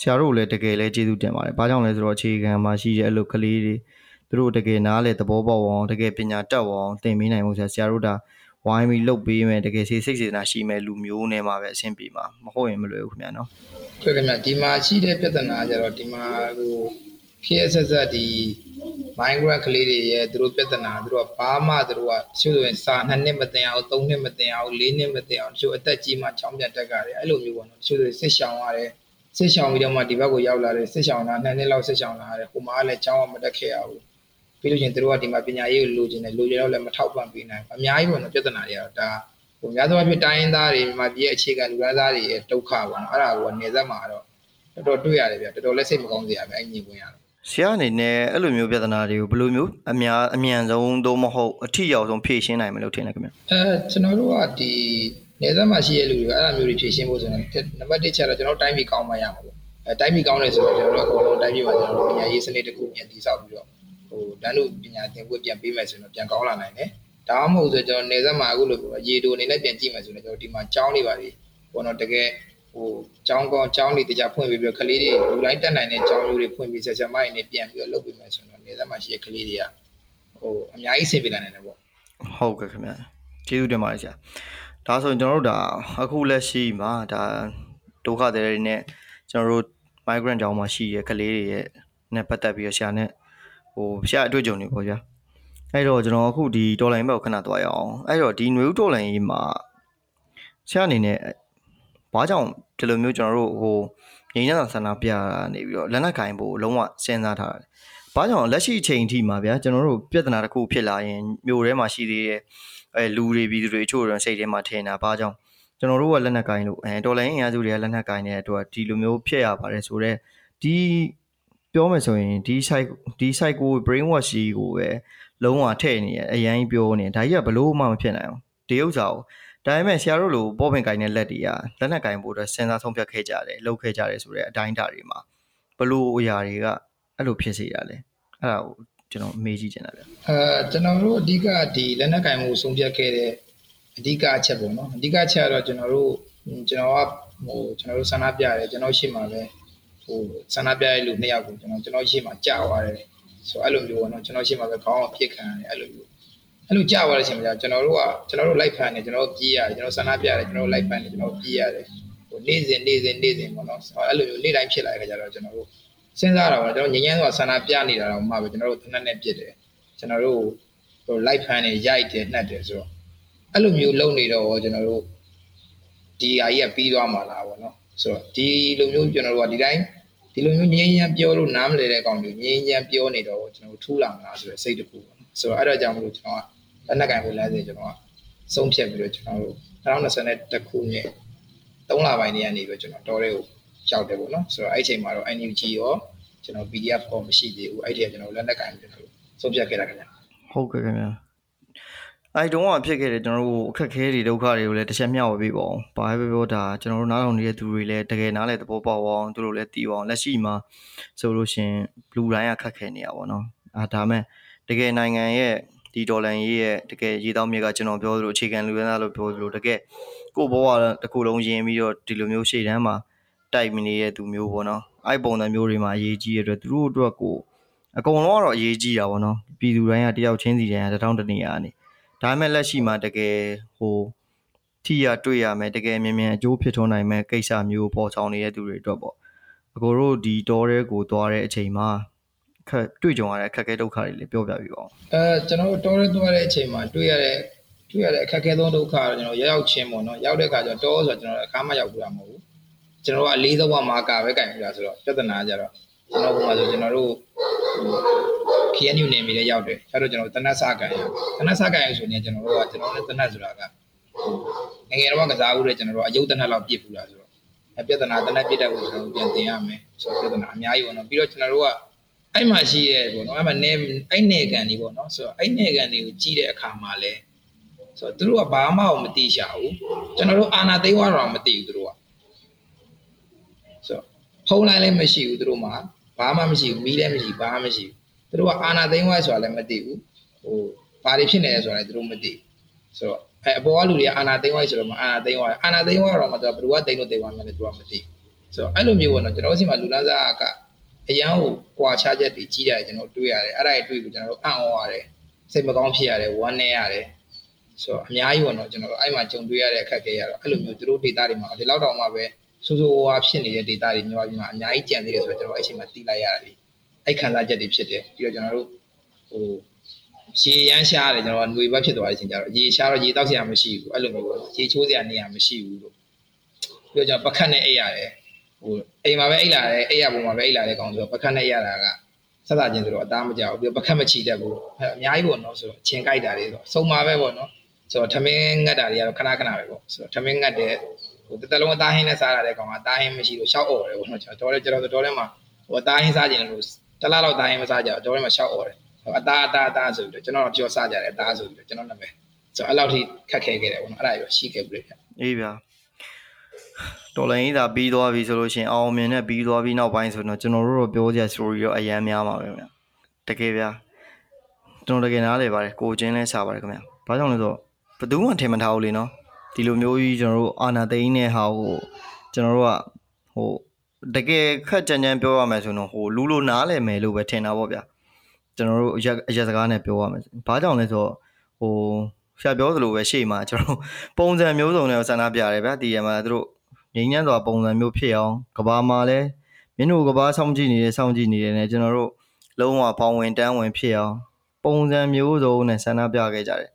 ဆရာတို့လည်းတကယ်လည်းကျေးဇူးတင်ပါတယ်။ဘာကြောင့်လဲဆိုတော့အခြေခံမှာရှိတဲ့အလုပ်ကလေးတွေသူတို့တကယ်နားလေသဘောပေါက်အောင်တကယ်ပညာတတ်အောင်သင်ပေးနိုင်ဖို့ဆရာဆရာတို့ဒါ ဝိုင်းပြီးလုပ်ပေးမယ်တကယ်စိတ်စိတ်စေတနာရှိမဲ့လူမျိုးနဲ့မှာပဲအဆင်ပြေမှာမဟုတ်ရင်မလွယ်ဘူးခင်ဗျာနော်။ဟုတ်ကဲ့ခင်ဗျာဒီမှာရှိတဲ့ပြဿနာကြတော့ဒီမှာဟိုဖြစ်ဆက်ဆက်ဒီ migrant ကလေးတွေရဲ့သူတို့ပြဿနာသူတို့ကဘာမှသူတို့ကတချို့ဆိုရင်စာ2နှစ်မတင်အောင်3နှစ်မတင်အောင်4နှစ်မတင်အောင်တချို့အသက်ကြီးမှချောင်းပြန်တက်ကြတယ်အဲ့လိုမျိုးပေါ့နော်တချို့ဆိုစစ်ရှောင်ရတယ်စစ်ရှောင်ပြီးတော့မှဒီဘက်ကိုရောက်လာတယ်စစ်ရှောင်လာ2နှစ်လောက်စစ်ရှောင်လာရတယ်ဟိုမှာလည်းချောင်းမတက်ခဲ့ရဘူး ပြီးလို့ချင်းတို့ကဒီမှာပညာရေးကိုလိုချင်တယ်လိုချင်တော့လည်းမထောက်ပံ့ပေးနိုင်ဘူးအများကြီးပေါ့နော်ပြဿနာတွေကတော့ဒါဟိုများသောအားဖြင့်တိုင်းရင်းသားတွေမြန်မာပြည်ရဲ့အခြေခံလူသားသားတွေရဲ့ဒုက္ခပေါ့နော်အဲ့ဒါကိုနေသက်မှာတော့တော်တော်တွေ့ရတယ်ဗျတော်တော်လက်စိတ်မကောင်းစရာပဲအဲ့ညီပွင့်ရတယ်ဆရာအနေနဲ့အဲ့လိုမျိုးပြဿနာတွေကိုဘယ်လိုမျိုးအများအမြန်ဆုံးသို့မဟုတ်အထိရောက်ဆုံးဖြေရှင်းနိုင်မလို့ထင်တယ်ခင်ဗျအဲကျွန်တော်တို့ကဒီနေသက်မှာရှိတဲ့လူတွေကအဲ့လိုမျိုးတွေဖြေရှင်းဖို့ဆိုရင်နံပါတ်1ချက်တော့ကျွန်တော်တိုင်းပြည်ကောင်းမှရမှာပေါ့အဲတိုင်းပြည်ကောင်းတယ်ဆိုတော့ကျွန်တော်တို့အကုန်လုံးတိုင်းပြည်မှာကျွန်တော်တို့ပညာရေးစနစ်တစ်ခုပြန်တည်ဆောက်ပြီးတော့ ဟိုတန်းတို့ပညာသင်ဖို့ပြန်ပေးမယ်ဆိုရင်တော့ပြန်ကောင်းလာနိုင်တယ်ဒါမှမဟုတ်ဆိုကျွန်တော်နေသက်မှာအခုလိုရေတိုအနေနဲ့ပြန်ကြည့်မယ်ဆိုရင်ကျွန်တော်ဒီမှာကျောင်းတွေပါလေဘောနော်တကယ်ဟိုကျောင်းကောင်းကျောင်းတွေတကြဖွင့်ပြီးပြီးကလေးတွေလူတိုင်းတက်နိုင်တဲ့ကျောင်းမျိုးတွေဖွင့်ပြီးဆက်ဆက်မိုင်းနေပြန်ပြီးတော့လုပ်ပေးမယ်ဆိုတော့နေသက်မှာရှိတဲ့ကလေးတွေကဟိုအများကြီးဆင်ပြေလာနိုင်တယ်ပေါ့ဟုတ်ကဲ့ခင်ဗျာကျေးဇူးတင်ပါတယ်ဆရာဒါဆိုရင်ကျွန်တော်တို့ဒါအခုလက်ရှိမှာဒါဒုက္ခတွေနဲ့ကျွန်တော်တို့ migrant ကျောင်းမှာရှိတဲ့ကလေးတွေရဲ့နဲ့ပတ်သက်ပြီးတော့ဆရာနဲ့ ဟိုဆရာအတွေ့အကြုံတွေပေါ့ဗျာအဲ့တော့ကျွန်တော်အခုဒီတော်လိုင်းဘက်ကိုခဏသွားရအောင်အဲ့တော့ဒီຫນွေဦးတော်လိုင်းကြီးမှာဆရာအနေနဲ့ဘာကြောင့်ဒီလိုမျိုးကျွန်တော်တို့ဟိုငြိမ်းချမ်းသာဆန္ဒပြနေပြီးတော့လက်နက်ကင်ဖို့လုံးဝစဉ်းစားထားတယ်။ဘာကြောင့်လက်ရှိအချိန်အထိမှာဗျာကျွန်တော်တို့ပြဿနာတစ်ခုဖြစ်လာရင်မြို့ထဲမှာရှိသေးတဲ့အဲလူတွေပြည်သူတွေအချို့တော့စိတ်ထဲမှာထင်တာဘာကြောင့်ကျွန်တော်တို့ကလက်နက်ကင်လို့အဲတော်လိုင်းအင်အားစုတွေကလက်နက်ကင်နေတဲ့အတွက်ဒီလိုမျိုးဖြစ်ရပါတယ်ဆိုတော့ဒီ ပြောမယ်ဆိုရင်ဒီ site ဒီ site ကို brain wash ကြီးကိုပဲလုံးဝထည့်နေရအရင်ပြောနေဒါကြီးကဘလို့မှမဖြစ်နိုင်အောင်ဒီဥစ္စာကိုဒါပေမဲ့ဆရာတို့လိုပေါ်ပင်ကင်တဲ့လက်တွေကလက်နက်ကင်ဖို့အတွက်စဉ်းစားဆုံးဖြတ်ခဲ့ကြတယ်လုပ်ခဲ့ကြတယ်ဆိုတဲ့အတိုင်းတာတွေမှာဘလို့အရာတွေကအဲ့လိုဖြစ်စေရလဲအဲ့ဒါကိုကျွန်တော်မေးကြည့်ချင်တာဗျအဲကျွန်တော်တို့အဓိကဒီလက်နက်ကင်မှုဆုံးဖြတ်ခဲ့တဲ့အဓိကအချက်ပေါ့နော်အဓိကအချက်ကတော့ကျွန်တော်တို့ကျွန်တော်ကဟိုကျွန်တော်တို့ဆန္ဒပြရတယ်ကျွန်တော်ရှိမှပဲ ဟိုဆန္ဒပြရတဲ့လူနှစ်ယောက်ကိုကျွန်တော်ကျွန်တော်ရှိမှကြာသွားတယ်ဆိုအဲ့လိုမျိုးပေါ့နော်ကျွန်တော်ရှိမှပဲခေါင်းအောင်ပြစ်ခံရတယ်အဲ့လိုမျိုးအဲ့လိုကြာသွားတဲ့အချိန်မှာကျွန်တော်တို့ကကျွန်တော်တို့လိုက်ဖန်နေကျွန်တော်တို့ပြေးရတယ်ကျွန်တော်ဆန္ဒပြရတယ်ကျွန်တော်တို့လိုက်ဖန်နေကျွန်တော်ပြေးရတယ်ဟိုနေ့စဉ်နေ့စဉ်နေ့စဉ်ပေါ့နော်အဲ့လိုမျိုးနေ့တိုင်းဖြစ်လာတဲ့ခါကျတော့ကျွန်တော်တို့စဉ်းစားတာပေါ့ကျွန်တော်ငញ្ញမ်းဆိုတာဆန္ဒပြနေတာတော့မှပဲကျွန်တော်တို့သနက်နဲ့ပြစ်တယ်ကျွန်တော်တို့ဟိုလိုက်ဖန်နေရိုက်တယ်နှက်တယ်ဆိုတော့အဲ့လိုမျိုးလုပ်နေတော့ကျွန်တော်တို့ဒီဟာကြီးကပြီးသွားမှာလားပေါ့နော်ဆိုတော့ဒီလိုမျိုးကျွန်တော်တို့ကဒီတိုင်း ဒီလိုမျိုးငြင်းရမ်းပြောလို့နားမလည်တဲ့အကောင်တွေငြင်းရမ်းပြောနေတော့ကျွန်တော်တို့ထူးလာမလားဆိုတဲ့စိတ်တခုပေါ့နော်ဆိုတော့အဲ့ဒါကြောင့်မလို့ကျွန်တော်ကလက်နက်ကင်ကိုလမ်းစဉ်ကျွန်တော်ကဆုံးဖြတ်ပြီးတော့ကျွန်တော်တို့2021ခုနှစ်3လပိုင်းနေရနေပြီးကျွန်တော်တော်တွေကိုရောက်တယ်ပေါ့နော်ဆိုတော့အဲ့ချိန်မှာတော့ NUG ရောကျွန်တော် PDF ကောမရှိသေးဘူးအဲ့ဒီကကျွန်တော်လက်နက်ကင်ကျွန်တော်ဆုံးဖြတ်ခဲ့တာခင်ဗျဟုတ်ကဲ့ခင်ဗျာ အဲတုန်းကဖြစ်ခဲ့တဲ့ကျွန်တော်တို့အခက်အခဲတွေဒုက္ခတွေကိုလည်းတစ်ချက်မျှဝေပေးပါအောင်။ဘာပဲပြောတာကျွန်တော်တို့နားထောင်နေတဲ့သူတွေလည်းတကယ်နားလည်သဘောပေါက်အောင်သူတို့လည်းသိအောင်လက်ရှိမှာဆိုလို့ရှင်လူတိုင်းကခက်ခဲနေရပါတော့။အာဒါမဲ့တကယ်နိုင်ငံရဲ့ဒီဒေါ်လာရေးရဲ့တကယ်ရေတောင်းမြစ်ကကျွန်တော်ပြောသလိုအခြေခံလူရင်းသားလို့ပြောသလိုတကယ်ကိုဘဝတစ်ခုလုံးယင်ပြီးတော့ဒီလိုမျိုးရှေ့တန်းမှာတိုက်မနေတဲ့သူမျိုးပေါ့နော်။အဲ့ပုံစံမျိုးတွေမှာအရေးကြီးရတဲ့သူတို့အတွက်ကိုအကုန်လုံးကတော့အရေးကြီးတာပေါ့နော်။ပြည်သူတိုင်းကတယောက်ချင်းစီတိုင်းကတထောင်တနေရာနေ ဒါပေမဲ့လက်ရှိမှာတကယ်ဟိုထိရတွေ့ရမယ်တကယ်မြင်မြင်အကျိုးဖြစ်ထွန်းနိုင်မဲ့ကိစ္စမျိုးပေါ်ဆောင်နေတဲ့သူတွေအတွက်ပေါ့အကိုတို့ဒီတောထဲကိုသွားတဲ့အချိန်မှာခက်တွေ့ကြုံရတဲ့အခက်အခဲဒုက္ခတွေလည်းပြောပြပြပါဦးအဲကျွန်တော်တို့တောထဲသွားတဲ့အချိန်မှာတွေ့ရတဲ့တွေ့ရတဲ့အခက်အခဲဆုံးဒုက္ခကတော့ကျွန်တော်ရောက်ချင်းပေါ့နော်ရောက်တဲ့အခါကျတော့တောဆိုတော့ကျွန်တော်အခါမှရောက်ကြတာမဟုတ်ဘူးကျွန်တော်ကအလေးဆုံးကမာကာပဲကင်ပြတာဆိုတော့ပြဿနာကြတော့ ကျွန်တော်ကမှဆိုကျွန်တော်တို့ဟို KNU နေမိလည်းရောက်တယ်အဲ့တော့ကျွန်တော်တနတ်စကန်ရတနတ်စကန်ရဆိုရင်ကျွန်တော်တို့ကကျွန်တော်နဲ့တနတ်ဆိုတာကငငယ်တော့ကစားဦးတယ်ကျွန်တော်တို့အယုတ်တနတ်လောက်ပြစ်ဘူးလားဆိုတော့အပြဿနာတနတ်ပြစ်တတ်ဖို့ကျွန်တော်ပြန်သင်ရမယ်ဆိုတော့ပြဿနာအများကြီးပေါ့နော်ပြီးတော့ကျွန်တော်တို့ကအဲ့မှာရှိရဲပေါ့နော်အဲ့မှာနေအဲ့နေကန်ဒီပေါ့နော်ဆိုတော့အဲ့နေကန်တွေကိုကြီးတဲ့အခါမှာလဲဆိုတော့သူတို့ကဘာမှမသိရှာဘူးကျွန်တော်တို့အာနာသိန်းဝါတော့မသိဘူးသူတို့ကဆိုတော့ဖုန်းလိုင်းလည်းမရှိဘူးသူတို့မှာ ဘာမှမရှိဘူးမီးလည်းမရှိဘာမှမရှိဘူးသူတို့ကအာနာသိန်းဝါဆိုတာလည်းမသိဘူးဟိုဘာတွေဖြစ်နေလဲဆိုတာလည်းသူတို့မသိဘူးဆိုတော့အဲအပေါ်ကလူတွေကအာနာသိန်းဝါဆိုတော့မအာနာသိန်းဝါအာနာသိန်းဝါတော့မှသူကဘယ်သူကသိန်းလို့သိန်းဝါမှလည်းသူကမသိဆိုတော့အဲ့လိုမျိုးပေါ့နော်ကျွန်တော်တို့စီမှာလူလန်းစားကအရန်ကိုကွာခြားချက်တွေကြီးရတယ်ကျွန်တော်တွေ့ရတယ်အဲ့ဒါတွေတွေ့ပြီးကျွန်တော်တို့အံ့ဩရတယ်စိတ်မကောင်းဖြစ်ရတယ်ဝမ်းနည်းရတယ်ဆိုတော့အများကြီးပေါ့နော်ကျွန်တော်တို့အဲ့မှာကြုံတွေ့ရတဲ့အခက်အခဲရတော့အဲ့လိုမျိုးသူတို့ data တွေမှာဒီလောက်တောင်မှပဲ ဆိုးဆိုးဝါးဖြစ်နေတဲ့ data တွေမျိုးပြီးမှအများကြီးကြံသေးတယ်ဆိုတော့ကျွန်တော်အဲ့အချိန်မှာသိလိုက်ရတယ်အဲ့ခံစားချက်တွေဖြစ်တယ်ပြီးတော့ကျွန်တော်တို့ဟိုရေရမ်းရှားတယ်ကျွန်တော်ကຫນွေဘက်ဖြစ်သွားတဲ့အချိန်ကျတော့ရေရှားတော့ရေတောက်စရာမရှိဘူးအဲ့လိုမျိုးပေါ့ရေချိုးစရာနေရာမရှိဘူးလို့ပြီးတော့ကျွန်တော်ပကတ်နဲ့အိပ်ရတယ်ဟိုအိမ်မှာပဲအိတ်လာတယ်အိတ်ရပုံမှာပဲအိတ်လာတဲ့ကောင်ဆိုတော့ပကတ်နဲ့ရတာကဆက်တာချင်းဆိုတော့အသားမကြောက်ပြီးပကတ်မချီတတ်ဘူးအဲအများကြီးပေါ့နော်ဆိုတော့ချင်းကြိုက်တာတွေဆိုစုံမှာပဲပေါ့နော်ဆိုတော့ထမင်းငတ်တာတွေကတော့ခဏခဏပဲပေါ့ဆိုတော့ထမင်းငတ်တဲ့ ဟိုတစ်တလုံးအသားဟင်းနဲ့စားရတဲ့ကောင်ကအသားဟင်းမရှိလို့ရှောက်អော်တယ်ပေါ့နော်ကျွန်တော်ကျွန်တော်တော်ထဲမှာဟိုအသားဟင်းစားကြတယ်လို့တလားလောက်သားဟင်းမစားကြတော့တော်ထဲမှာရှောက်អော်တယ်အသားအသားအသားဆိုပြီးတော့ကျွန်တော်တို့ပြောစားကြတယ်အသားဆိုပြီးတော့ကျွန်တော်နာမည်ဆိုတော့အဲ့လောက်ထိခက်ခဲခဲ့တယ်ပေါ့နော်အဲ့ဒါရောရှိခဲ့ပြီလေအေးဗျာတော်လိုင်းကြီးသာပြီးသွားပြီဆိုလို့ရှိရင်အောင်မြင်နဲ့ပြီးသွားပြီးနောက်ပိုင်းဆိုတော့ကျွန်တော်တို့တော့ပြောကြ story ရောအရန်များပါပဲခင်ဗျတကယ်ဗျာကျွန်တော်တကယ်နားလေပါတယ်ကိုချင်းလဲစားပါတယ်ခင်ဗျဘာကြောင့်လဲဆိုတော့ဘယ်သူမှထင်မထားဘူးလေနော် ဒီလိုမျိုးကြီးကျွန်တော်တို့အာနာသိန်းနဲ့ဟာကိုကျွန်တော်တို့ကဟိုတကယ်ခက်ကြမ်းကြမ်းပြောရမယ်ဆိုတော့ဟိုလူလိုနားလဲမယ်လို့ပဲထင်တာပေါ့ဗျာကျွန်တော်တို့အရက်အရက်စကားနဲ့ပြောရမယ်ဘာကြောင့်လဲဆိုတော့ဟိုဆရာပြောသလိုပဲရှေ့မှာကျွန်တော်ပုံစံမျိုးစုံနဲ့ဆန္ဒပြရတယ်ဗျာဒီရမှာသူတို့ငြိမ်းချမ်းစွာပုံစံမျိုးဖြစ်အောင်ကဘာမှာလည်းမင်းတို့ကဘာစောင့်ကြည့်နေတယ်စောင့်ကြည့်နေတယ်နဲ့ကျွန်တော်တို့လုံးဝပေါင်ဝင်တန်းဝင်ဖြစ်အောင်ပုံစံမျိုးစုံနဲ့ဆန္ဒပြခဲ့ကြတယ်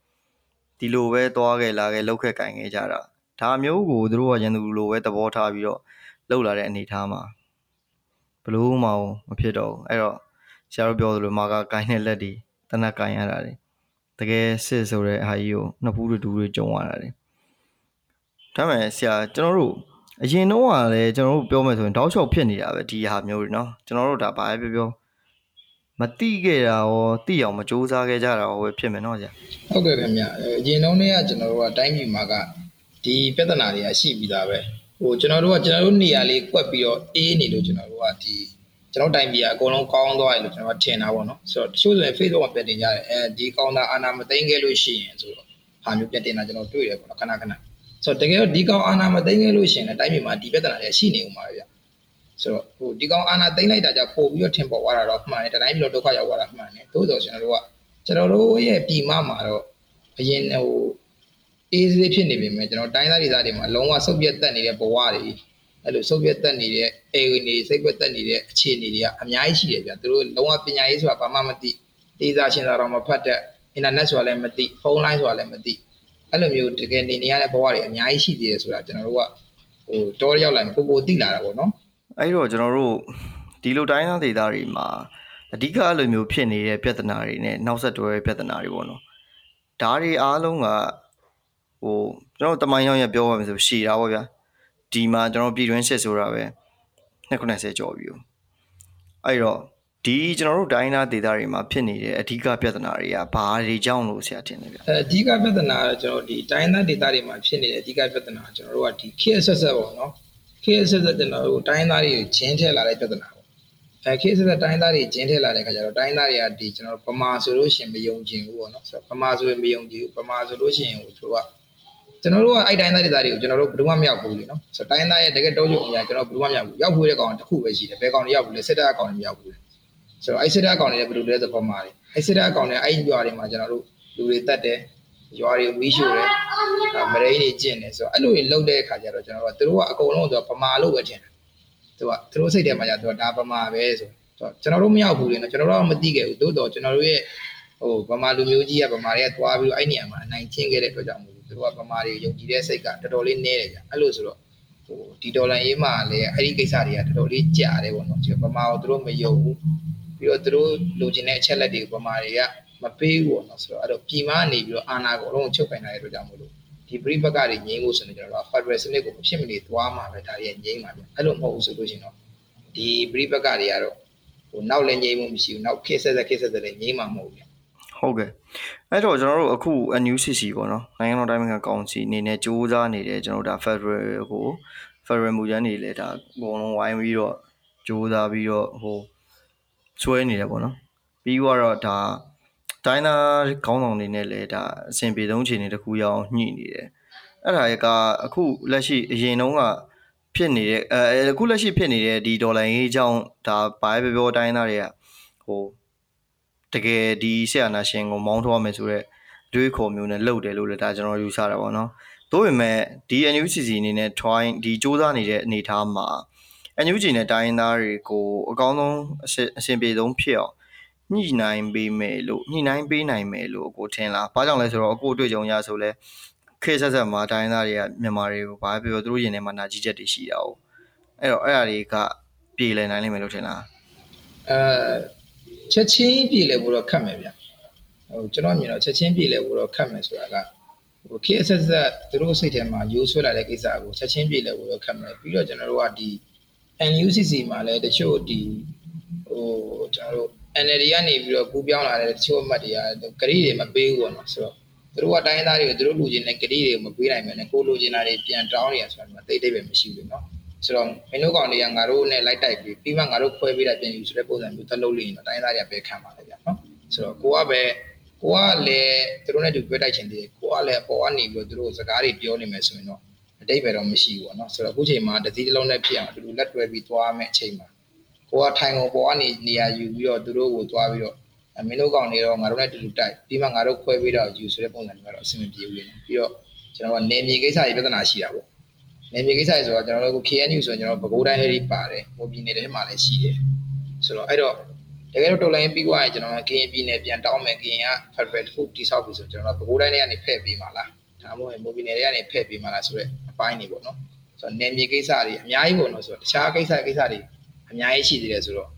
ဒီလိုပဲသွားခဲ့လာခဲ့လောက်ခဲ့ကင်ခဲ့ကြတာဒါမျိုးကိုသူတို့ကရန်သူလိုပဲသဘောထားပြီးတော့လှုပ်လာတဲ့အနေအထားမှာဘလို့မှမဖြစ်တော့ဘူးအဲ့တော့ဆရာတို့ပြောသလိုမာကကိုင်းတဲ့လက်တွေတနက်ကင်ရတာတွေတကယ်စစ်ဆိုတဲ့အားကြီးကိုနှစ်ဖူးတူတွေကြုံရတာတွေဒါပေမဲ့ဆရာကျွန်တော်တို့အရင်တော့ကလည်းကျွန်တော်တို့ပြောမယ်ဆိုရင်တောက်လျှောက်ဖြစ်နေတာပဲဒီဟာမျိုးတွေเนาะကျွန်တော်တို့ဒါဘာပဲပြောပြော မတိခဲ့တာရောတိအောင်မစူးစမ်းခဲ့ကြတာရောပဲဖြစ်မယ်နော်ဆရာဟုတ်ကဲ့ခင်ဗျအရင်တုန်းကကျွန်တော်တို့ကတိုင်းပြည်မှာကဒီပြဿနာတွေကရှိပြီးသားပဲဟိုကျွန်တော်တို့ကကျွန်တော်တို့နေရာလေးကွက်ပြီးတော့အေးနေလို့ကျွန်တော်တို့ကဒီကျွန်တော်တိုင်းပြည်ကအကုန်လုံးကောင်းသွားတယ်လို့ကျွန်တော်ကထင်တာပေါ့နော်ဆိုတော့တချို့ဆိုရင် Facebook မှာပြန်တင်ကြတယ်အဲဒီကောင်းတာအာနာမသိမ်းခဲ့လို့ရှိရင်ဆိုတော့ဟာမျိုးပြန်တင်တာကျွန်တော်တွေ့တယ်ပေါ့နော်ခဏခဏဆိုတော့တကယ်တော့ဒီကောင်အာနာမသိမ်းခဲ့လို့ရှိရင်လည်းတိုင်းပြည်မှာဒီပြဿနာတွေရှိနေဦးမှာပဲဗျ ဆိုတော့ဟိုဒီကောင်အာဏာသိမ်းလိုက်တာကြောင့်ပို့ပြီးတော့ထင်ပေါ်သွားတာတော့မှန်တယ်တတိုင်းပြည်တော့ဒုက္ခရောက်သွားတာမှန်တယ်သို့တော်ကျွန်တော်တို့ကကျွန်တော်တို့ရဲ့ပြည်မမှာတော့အရင်ဟိုအေးစေးဖြစ်နေပြီမဲ့ကျွန်တော်တိုင်းသားဒေသတွေမှာလုံးဝဆုတ်ပြတ်တက်နေတဲ့ဘဝတွေအဲ့လိုဆုတ်ပြတ်တက်နေတဲ့အေနေစိတ်ပြတ်တက်နေတဲ့အခြေအနေတွေကအများကြီးရှိတယ်ဗျသူတို့လုံးဝပညာရေးဆိုတာဘာမှမသိတေးစားချင်းစားတော့မဖတ်တဲ့အင်တာနက်ဆိုတာလည်းမသိဖုန်းလိုင်းဆိုတာလည်းမသိအဲ့လိုမျိုးတကယ်နေနေရတဲ့ဘဝတွေအများကြီးရှိသေးတယ်ဆိုတာကျွန်တော်တို့ကဟိုတောရောက်လာရင်ပိုပိုသိလာတာပေါ့နော် အဲ့တော့ကျွန်တော်တို့ဒီလိုတိုင်းသားဒေသတွေမှာအဓိကအဲ့လိုမျိုးဖြစ်နေတဲ့ပြဿနာတွေနဲ့နောက်ဆက်တွဲပြဿနာတွေပေါ့နော်ဒါတွေအားလုံးကဟိုကျွန်တော်တမိုင်းရောက်ရပြောရမယ်ဆိုရှည်တာပေါ့ဗျာဒီမှာကျွန်တော်ပြည်တွင်းစစ်ဆိုတာပဲ290ကျော်ပြီအဲ့တော့ဒီကျွန်တော်တို့တိုင်းသားဒေသတွေမှာဖြစ်နေတဲ့အဓိကပြဿနာတွေကဘာတွေကြောင့်လို့ဆရာထင်လဲဗျအဓိကပြဿနာကကျွန်တော်ဒီတိုင်းသားဒေသတွေမှာဖြစ်နေတဲ့အဓိကပြဿနာကျွန်တော်တို့ကဒီခေတ်ဆက်ဆက်ပေါ့နော် ခေတ်ဆက်ဆက်ကျွန်တော်တို့တိုင်းသားတွေကိုဂျင်းထည့်လာတဲ့ပြဿနာပေါ့အဲခေတ်ဆက်ဆက်တိုင်းသားတွေဂျင်းထည့်လာတဲ့ခါကျတော့တိုင်းသားတွေကဒီကျွန်တော်ဗမာဆိုလို့ရှိရင်မယုံကြည်ဘူးပေါ့နော်ဆိုတော့ဗမာဆိုရင်မယုံကြည်ဘူးဗမာဆိုလို့ရှိရင်ဟိုသူကကျွန်တော်တို့ကအဲ့တိုင်းသားဒေသတွေကိုကျွန်တော်တို့ဘယ်သူမှမရောက်ဘူးလေနော်ဆိုတော့တိုင်းသားရဲ့တကယ်တောချုပ်အရာကျွန်တော်ဘယ်သူမှမရောက်ဘူးရောက်ဘူးတဲ့ကောင်တစ်ခုပဲရှိတယ်ဘယ်ကောင်တွေရောက်ဘူးလဲစစ်တပ်အကောင်တွေမရောက်ဘူးလေဆိုတော့အဲ့စစ်တပ်အကောင့်တွေလည်းဘယ်လိုလဲဆိုပေါ်မှာလေအဲ့စစ်တပ်အကောင့်တွေအဲ့ဒီရွာတွေမှာကျွန်တော်တို့လူတွေတက်တယ် ရွာတွေမီးရှို့တယ်မရိန်းတွေကျင့်တယ်ဆိုတော့အဲ့လိုတွေလုပ်တဲ့အခါကျတော့ကျွန်တော်တို့ကသူတို့ကအကုန်လုံးဆိုတော့ဗမာလို့ပဲထင်တယ်သူကသူတို့စိတ်ထဲမှာကျတော့ဒါဗမာပဲဆိုတော့ကျွန်တော်တို့မရောက်ဘူးလေနော်ကျွန်တော်တို့ကမသိခဲ့ဘူးသို့တော့ကျွန်တော်တို့ရဲ့ဟိုဗမာလူမျိုးကြီးကဗမာတွေကသွားပြီးတော့အဲ့နေရာမှာအနိုင်ချင်းခဲ့တဲ့အတွက်ကြောင့်မို့သူတို့ကဗမာတွေယုံကြည်တဲ့စိတ်ကတော်တော်လေးနည်းတယ်ကြာအဲ့လိုဆိုတော့ဟိုဒီဒေါ်လာရေးမှာလည်းအဲ့ဒီကိစ္စတွေကတော်တော်လေးကြာတယ်ပေါ့နော်ကျွန်တော်ဗမာကိုသူတို့မယုံဘူးပြီးတော့သူတို့လိုချင်တဲ့အချက်လက်တွေကိုဗမာတွေက မပေးဘူးပေါ့နော်ဆိုတော့အဲ့တော့ပြည်မနေပြီးတော့အာဏာကိုအလုံးချုပ်ခိုင်ထားတဲ့အတွက်ကြောင့်မို့လို့ဒီပြိပကတွေငြိမ်းဖို့ဆိုရင်ကျွန်တော်တို့ Federal စနစ်ကိုဖြစ်မနေသွားမှာပဲဒါတွေငြိမ်းမှာဗျအဲ့လိုမဟုတ်ဘူးဆိုလို့ရှိရင်တော့ဒီပြိပကတွေကတော့ဟိုနောက်လည်းငြိမ်းမှုမရှိဘူးနောက်ခေတ်ဆက်ဆက်ခေတ်ဆက်ဆက်လည်းငြိမ်းမှာမဟုတ်ဘူးဗျဟုတ်ကဲ့အဲ့တော့ကျွန်တော်တို့အခု NUCC ပေါ့နော်နိုင်ငံတော်တိုင်းနိုင်ငံကောင်စီအနေနဲ့စူးစမ်းနေတယ်ကျွန်တော်တို့ဒါ Federal ကို Federal မူကြမ်းတွေလည်းဒါအကုန်လုံးဝိုင်းပြီးတော့စူးစမ်းပြီးတော့ဟိုဆွဲနေတယ်ပေါ့နော်ပြီးတော့ဒါ တိုင်းနာခေါင်းဆောင်တွေနဲ့လည်းဒါအဆင်ပြေဆုံးခြေနေတစ်ခုရအောင်ညှိနေတယ်အဲ့ဒါကအခုလက်ရှိအရင်တုန်းကဖြစ်နေတဲ့အဲအခုလက်ရှိဖြစ်နေတဲ့ဒီဒေါ်လာရေးအကြောင်းဒါဘာပဲပြောတိုင်းသားတွေကဟိုတကယ်ဒီဆရာနာရှင်ကိုမောင်းထုတ်ရမယ်ဆိုတော့တွေးခေါ်မျိုးနဲ့လှုပ်တယ်လို့လည်းဒါကျွန်တော်ယူဆတာပေါ့နော်။သို့ပေမဲ့ဒီ NUCC အနေနဲ့ try ဒီစ조사နေတဲ့အနေအထားမှာ NUG နဲ့တိုင်းသားတွေကိုအကောင်းဆုံးအဆင်ပြေဆုံးဖြစ်အောင် ညှိနှိုင်းပေးမယ်လို့ညှိနှိုင်းပေးနိုင်မယ်လို့ကိုထင်လား။ဘာကြောင့်လဲဆိုတော့အခုအတွေ့အကြုံရဆိုလဲခေတ်ဆက်ဆက်မှာတိုင်းသားတွေကမြန်မာတွေကိုဘာပြောသူတို့ရင်ထဲမှာနာကြီးချက်တွေရှိတာ哦။အဲ့တော့အဲ့အရာတွေကပြေလည်နိုင်လိမ့်မယ်လို့ထင်လား။အဲချက်ချင်းပြည်လဲဖို့တော့ခတ်မယ်ဗျဟိုကျွန်တော်မြင်တော့ချက်ချင်းပြည်လဲဖို့တော့ခတ်မယ်ဆိုတာကဟိုခေတ်ဆက်ဆက်သူတို့စိတ်ထဲမှာရိုးဆွဲလာတဲ့ကိစ္စကိုချက်ချင်းပြည်လဲဖို့တော့ခတ်မယ်ပြီးတော့ကျွန်တော်တို့ကဒီ NUCC မှာလည်းတချို့ဒီဟိုကျွန်တော်တို့ NLD ကနေပြီးတော့ကူးပြောင်းလာတဲ့တချို့အမှတ်တွေကဂရီတွေမပေးဘူးပေါ့နော်ဆိုတော့သူတို့ကတိုင်းသားတွေကိုသူတို့လူချင်းတဲ့ဂရီတွေကိုမပေးနိုင်မယ်နဲ့ကိုလူချင်းတာတွေပြန်တောင်းနေရဆိုတာမသိသိပဲမရှိဘူးနော်ဆိုတော့မင်းတို့ကောင်တွေကငါတို့နဲ့လိုက်တိုက်ပြီးပြီးမှငါတို့ခွဲပေးတာပြန်ယူဆိုတဲ့ပုံစံမျိုးတက်လို့လိမ့်ရင်တော့တိုင်းသားတွေကပဲခံပါလေဗျာနော်ဆိုတော့ကိုကပဲကိုကလည်းသူတို့နဲ့တူပြတိုက်ချင်တယ်ကိုကလည်းအပေါ်ကနေပြီးတော့သူတို့စကားတွေပြောနေမယ်ဆိုရင်တော့အတိတ်ပဲတော့မရှိဘူးပေါ့နော်ဆိုတော့အခုချိန်မှာတတိတလုံးနဲ့ဖြစ်အောင်သူတို့လက်တွဲပြီးသွားမယ်အချိန်မှာ ကိုကထိုင်ကုန်ပေါ်ကနေနေရာယူပြီးတော့သူတို့ကိုသွားပြီးတော့မင်းတို့ကောင်တွေတော့ငါတို့နဲ့တူတူတိုက်ပြီးမှငါတို့ခွဲပြီးတော့ယူဆိုတဲ့ပုံစံမျိုးတော့အဆင်မပြေဘူးလေပြီးတော့ကျွန်တော်ကနေမြေကိစ္စကြီးပြဿနာရှိတာပေါ့နေမြေကိစ္စဆိုတော့ကျွန်တော်တို့ KNU ဆိုရင်ကျွန်တော်ပဲခူးတိုင်းလေးပါတယ်။မိုးပြည်နယ်ထဲမှာလည်းရှိတယ်။ဆိုတော့အဲ့တော့တကယ်တော့တော်လိုင်းပြီးသွားရင်ကျွန်တော်ကရင်ပြည်နယ်ပြန်တောင်းမယ်ကရင်က Federal တစ်ခုတိဆောက်ပြီဆိုကျွန်တော်ကပဲခူးတိုင်းလေးကနေဖဲ့ပေးမှာလား။ဒါမှမဟုတ်မိုးပြည်နယ်တွေကနေဖဲ့ပေးမှာလားဆိုတော့အပိုင်းနေပေါ့နော်။ဆိုတော့နေမြေကိစ္စတွေအများကြီးပေါ့နော်ဆိုတော့တခြားကိစ္စကိစ္စတွေ အများကြီးရှိသေးတယ်ဆိုတော့